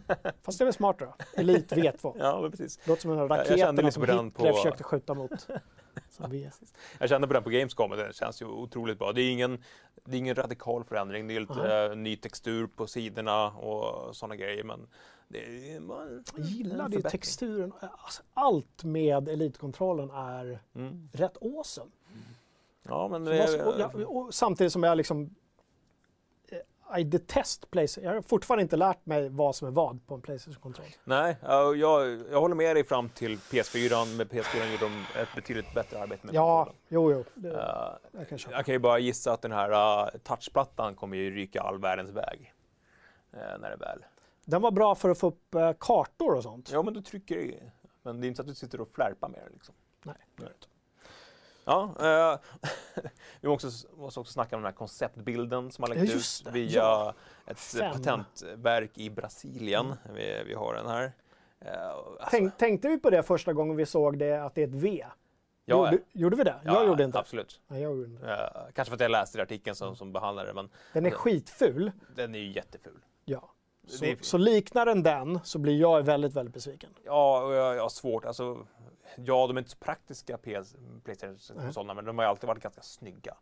Det? Fast det är väl smart då? Elite V2. Ja, men precis. Låter som en jag raket kände som Hitler på- försökte skjuta mot. Jag kände på den på Gamescom och den känns ju otroligt bra. Det är ingen, det är ingen radikal förändring. Det är lite eh, ny textur på sidorna och sådana grejer. Men det är man, Jag gillade ju texturen. Alltså, allt med Elite-kontrollen är Mm. rätt awesome. Ja, men det, vad- och, jag, och samtidigt som jag liksom I detest Playstation. Jag har fortfarande inte lärt mig vad som är vad på en Playstation-kontroll. Nej, ja, jag, jag håller med dig fram till PS4. Med PS4 gjorde de ett betydligt bättre arbete med Ja, kontrollen. jo, jo. Det, Eh, jag kan jag kan ju bara gissa att den här uh, touchplattan kommer ju ryka all världens väg. eh, när det väl... Den var bra för att få upp kartor och sånt. Ja, men du trycker i. Men det är inte så att du sitter och flärpar med det liksom. Nej, det är inte. Ja, eh, vi måste också, måste också snacka om den här konceptbilden som har Ja, läckt just ut via Ja. ett Fem. patentverk i Brasilien. Vi, vi har den här. Eh, alltså, Tänk, tänkte vi på det första gången vi såg det, att det är ett V? ja, gjorde, gjorde vi det? jag gjorde inte. Absolut. Nej, jag gjorde inte. Eh, kanske för att jag läste i artikeln som, som behandlar det, men Den är skitful. den är ju jätteful. Ja. Så, så liknar den den så blir jag väldigt, väldigt besviken. Ja, och jag, jag har svårt. Alltså, ja, de är inte så praktiska PS, Playstation-konsolerna, men de har ju alltid varit ganska snygga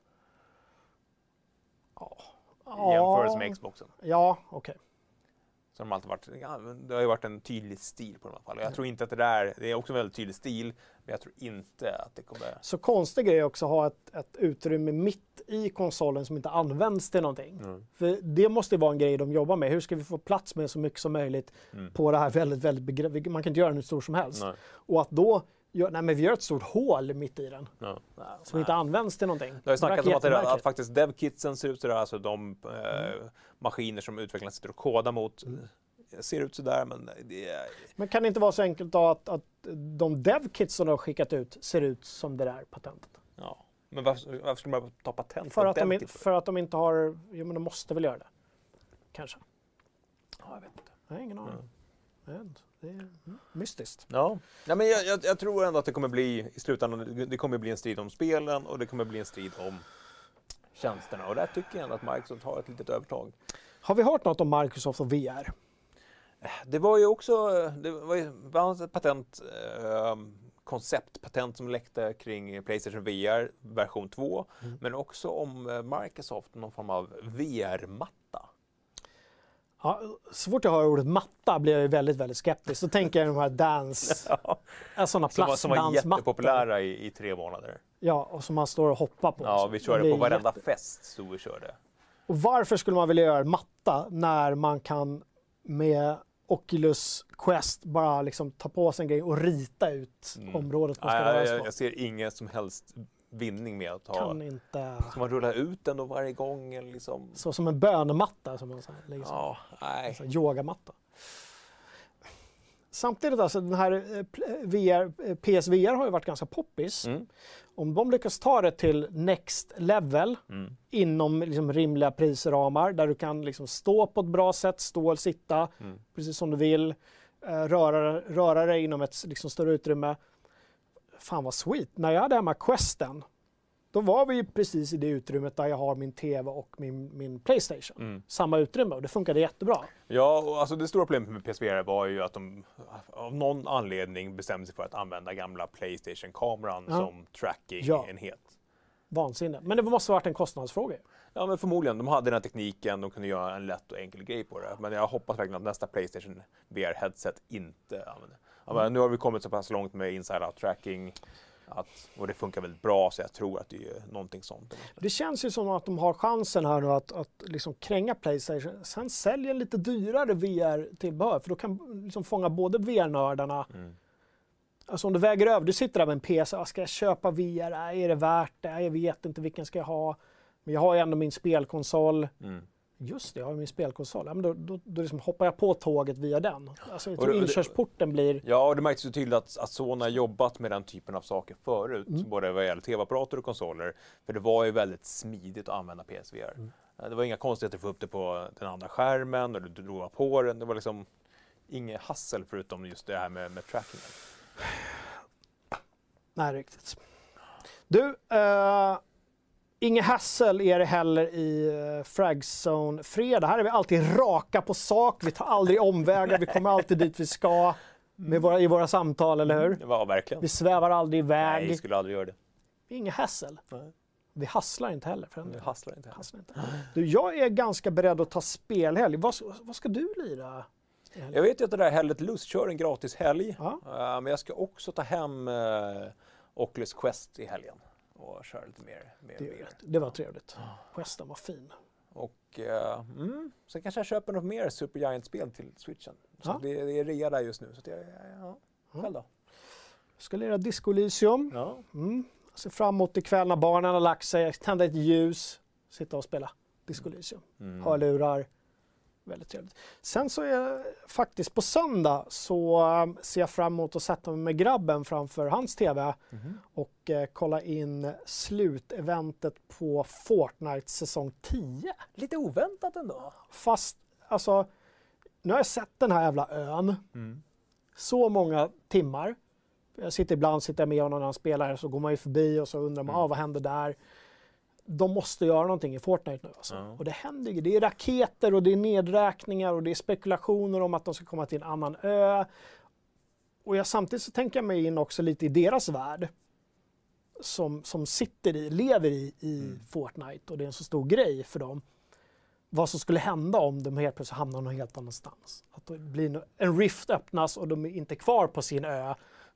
i jämförelse med Xboxen. Ja, okej. Så de har alltid varit, ja, det har ju varit en tydlig stil på dem i alla fall. Jag tror inte att det där, det är också en väldigt tydlig stil, men jag tror inte att det kommer... Så konstig grej också att ha ett, ett utrymme mitt i konsolen som inte används till någonting. Mm. För det måste ju vara en grej de jobbar med. Hur ska vi få plats med så mycket som möjligt Mm. på det här väldigt, väldigt begränsade... Man kan inte göra den hur stor som helst. Nej. Och att då, gör, nej men vi gör ett stort hål mitt i den Ja. som inte används till någonting. Det har ju snackats om att, det, att faktiskt devkitsen ser ut sådär, alltså de eh, maskiner som utvecklarna sitter och kodar mot Mm. eh, ser ut sådär, men det är... Men kan det inte vara så enkelt då att, att de devkits som de har skickat ut ser ut som det där patentet? Ja. Men varför, varför skulle man ta patent För att, de, in- för? att de inte har... Jo men de måste väl göra det. Kanske. Ja, jag vet inte. Jag har ingen aning. Inte. Det är mystiskt. Ja, ja men jag, jag, jag tror ändå att det kommer bli i slutändan, det- kommer bli en strid om spelen och det kommer bli en strid om tjänsterna. Och där tycker jag ändå att Microsoft har ett litet övertag. Har vi hört något om Microsoft och VR? Det var ju också det var ju ett patent, eh, konceptpatent som läckte kring Playstation VR version 2, Mm. men också om eh, Microsoft, någon form av VR-matta. Ja, så fort jag hör ordet matta blir jag väldigt, väldigt skeptisk. Så tänker jag de här dance, ja. sådana var, som var plastdansmattor. jättepopulära i, i tre månader. Ja, och som man står och hoppar på. Ja, Så vi körde på varenda jätte- fest, stod vi körde. Och varför skulle man vilja göra matta när man kan med Oculus Quest bara liksom ta på sig en grej och rita ut Mm. området man ska röra sig jag, på? jag ser ingen som helst vinning med att ha... Kan inte... Ska man rulla ut den då varje gång? Eller liksom? Så som en bönematta som man säger. Liksom. Ja, nej. Alltså, yogamatta. Samtidigt alltså den här eh, pl- VR, eh, PSVR har ju varit ganska poppis. Mm. Om de lyckas ta det till next level Mm. inom liksom rimliga prisramar där du kan liksom stå på ett bra sätt, stå eller sitta Mm. precis som du vill, eh, röra, röra dig inom ett liksom, större utrymme. Fan vad sweet. När jag hade hemma Questen, då var vi ju precis i det utrymmet där jag har min TV och min, min Playstation. Mm. Samma utrymme och det funkade jättebra. Ja, och alltså det stora problemet med PSVR var ju att de av någon anledning bestämde sig för att använda gamla Playstation-kameran Ja. som tracking-enhet. Vansinne. Men det måste ha varit en kostnadsfråga. Ja, men förmodligen. De hade den här tekniken, de kunde göra en lätt och enkel grej på det. Men jag hoppas verkligen att nästa Playstation VR-headset inte använder ja, men Nu har vi kommit så pass långt med inside-out tracking Att, och det funkar väldigt bra så jag tror att det är någonting sånt. Det känns ju som att de har chansen här nu att, att liksom kränga Playstation. Sen säljer lite dyrare VR-tillbehör för då kan liksom fånga både VR-nördarna Mm. Alltså om du väger över, du sitter där med en PC, ah, ska jag köpa VR? Är det värt det? Jag vet inte vilken ska jag ha. Men jag har ju ändå min spelkonsol. Mm. Just det, jag har min spelkonsol. Ja, men då, då, då liksom hoppar jag på tåget via den. Alltså, jag Och det- inkörsporten blir... Ja, och det märks ju tydligt att, att Sony har jobbat med den typen av saker förut, Mm. både vad gäller tv-apparater och konsoler. För det var ju väldigt smidigt att använda PSVR. Mm. Eh, Det var inga konstigheter att få upp det på den andra skärmen, och du drog på den. Det var liksom inget hassel förutom just det här med, med trackingen. Nej, riktigt. Du, uh, inget hassel är det heller i uh, Fragzone Fredag. Här är vi alltid raka på sak. Vi tar aldrig omvägar. Vi kommer alltid dit vi ska med våra, i våra samtal, eller hur? Var verkligen. Vi svävar aldrig Nej, iväg. jag skulle aldrig göra det. Inget hassel. Nej. Vi hasslar inte heller. För delen. hasslar inte. heller. Hasslar inte. Du, jag är ganska beredd att ta spelhelg. Vad, vad ska du lira? Jag vet ju att det där Hellet Lust kör en gratis helg. Ja. Eh, men jag ska också ta hem uh, Oculus Quest i helgen och köra lite mer. mer, Det, mer. det var trevligt. Gesten var fin. Och eh, mm, sen kanske jag köper något mer Super Giant-spel till switchen. Så Ja. det, det är rea där just nu. Så jag, ja, själv då? Jag ska lira Disco Elysium. Ja. Mm. Ser fram emot ikväll när barnen har lagt sig, tända ett ljus, sitta och spela Disco Elysium. Mm. Hörlurar. Väldigt trevligt. Sen så är faktiskt på söndag så um, ser jag fram emot att sätta mig med grabben framför hans TV Mhm. och eh, kolla in sluteventet på Fortnite säsong 10. Lite oväntat ändå. Fast alltså, nu har jag sett den här jävla ön Mm. så många timmar. Jag sitter ibland sitter jag med honom när han spelar så går man ju förbi och så undrar man Mm. ah, vad händer där. De måste göra någonting i Fortnite nu alltså. Ja. Och det händer ju. Det är raketer och det är nedräkningar och det är spekulationer om att de ska komma till en annan ö. Och jag, samtidigt så tänker jag mig in också lite i deras värld. Som, som sitter i, lever i, i Mm. Fortnite och det är en så stor grej för dem. Vad som skulle hända om de helt plötsligt hamnar någon helt annanstans. Att det blir en rift öppnas och de är inte kvar på sin ö.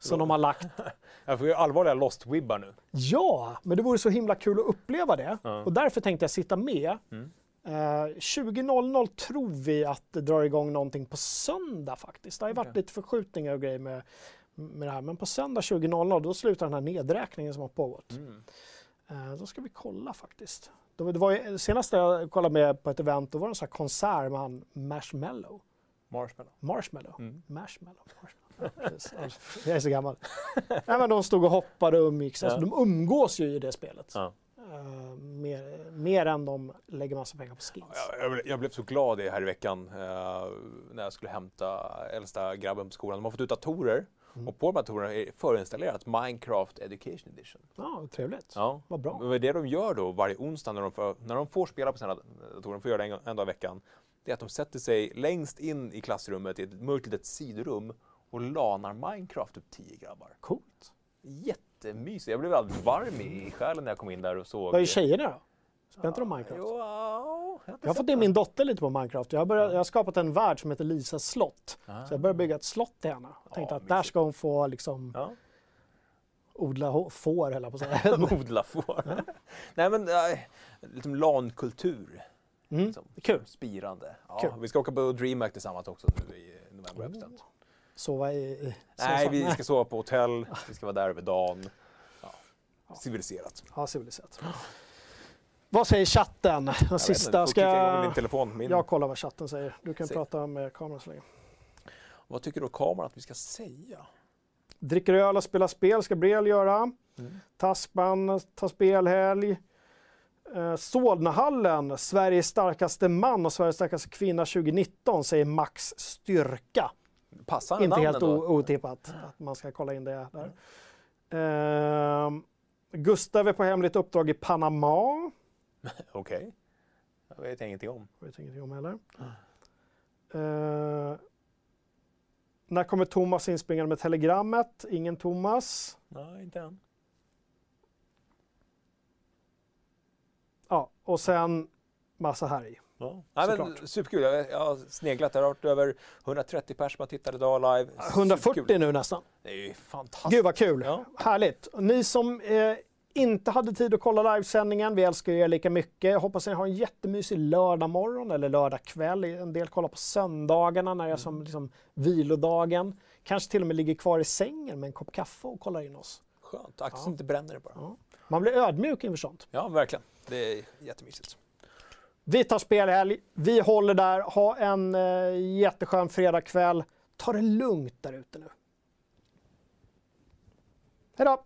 Som de har lagt. Jag får ju allvarliga Lost-vibbar nu. Ja, men det vore så himla kul att uppleva det. Ja. Och därför tänkte jag sitta med. Mm. Eh, 20.00 tror vi att det drar igång någonting på söndag faktiskt. Det har ju varit Okej. lite förskjutningar och grejer med, med det här. Men på söndag 20.00 då slutar den här nedräkningen som har pågått. Mm. Eh, då ska vi kolla faktiskt. Det var ju, senast jag kollade med på ett event, då var det en sån här konsert med han Marshmallow. Marshmallow. Marshmallow. Mm. Marshmallow. Marshmallow. Jag är så gammal. Nej, men de stod och hoppade och umgicks. Alltså, Ja. de umgås ju i det spelet. Ja. Eh, mer, mer än de lägger massa pengar på skins. Jag, jag, blev- jag blev så glad i här i veckan eh, när jag skulle hämta äldsta grabben på skolan. De har fått ut datorer Mm. och på de här datorerna är förinstallerat Minecraft Education Edition. Ja, trevligt. Ja. Vad bra. Men det de gör då varje onsdag när de får, när de får spela på sina datorer, de får göra det en, en dag i veckan, det är att de sätter sig längst in i klassrummet i ett mörkt litet sidorum och lanar Minecraft upp tio grabbar. Coolt. Jättemysigt. Jag blev alldeles varm i själen när jag kom in där och såg. Vad är tjejerna då? Spelar inte de Minecraft? Jo, ja, jag, Jag har fått in min dotter lite på Minecraft. Jag har, börjat, jag har skapat en värld som heter Lisas slott. Ah. Så jag börjar bygga ett slott till henne. Jag tänkte Ja, att där ska hon få liksom Ja. odla får, höll jag på att säga. Odla får. Nej men, äh, liksom LAN-kultur. Mm. Liksom. Kul. Spirande. Ja, Kul. Vi ska åka på DreamHack tillsammans också nu i november bestämt. Sova i... i Nej, vi ska sova på hotell, vi ska vara där över dagen. Ja. Civiliserat. Ja, civiliserat. Vad säger chatten? Den Jag sista. inte, Ska jag... min telefon. Min. jag kollar vad chatten säger. Du kan Se. prata med kameran så länge. Vad tycker då kameran att vi ska säga? Dricker öl och spelar spel ska Brel göra. Mm. Tasman tar spelhelg. Eh, Solnahallen, Sveriges starkaste man och Sveriges starkaste kvinna 2019 säger Max Styrka. Passar Inte helt otippat att man ska kolla in det där. Ehm, Gustav är på hemligt uppdrag i Panama. Okej. Jag vet ingenting om. Det vet jag ingenting om heller. Eh, när kommer Thomas inspringande med telegrammet? Ingen Thomas. Nej, inte än. Ja, och sen massa här i. Ja. Nej, men, superkul. Jag, jag har sneglat. Det har varit över 130 pers som har tittat idag live. 140 Superkul. nu nästan. Det är ju fantastiskt. Gud vad kul! Ja. Härligt! Ni som eh, inte hade tid att kolla livesändningen, vi älskar er lika mycket. Jag hoppas ni har en jättemysig lördagmorgon eller lördagkväll. En del kollar på söndagarna när jag som liksom, vilodagen. Kanske till och med ligger kvar i sängen med en kopp kaffe och kollar in oss. Skönt. Axeln inte bränner det bara. Ja. Man blir ödmjuk inför sånt. Ja, verkligen. Det är jättemysigt. Vi tar spelhelg, vi håller där, ha en eh, jätteskön fredagkväll. Ta det lugnt där ute nu. Hej då!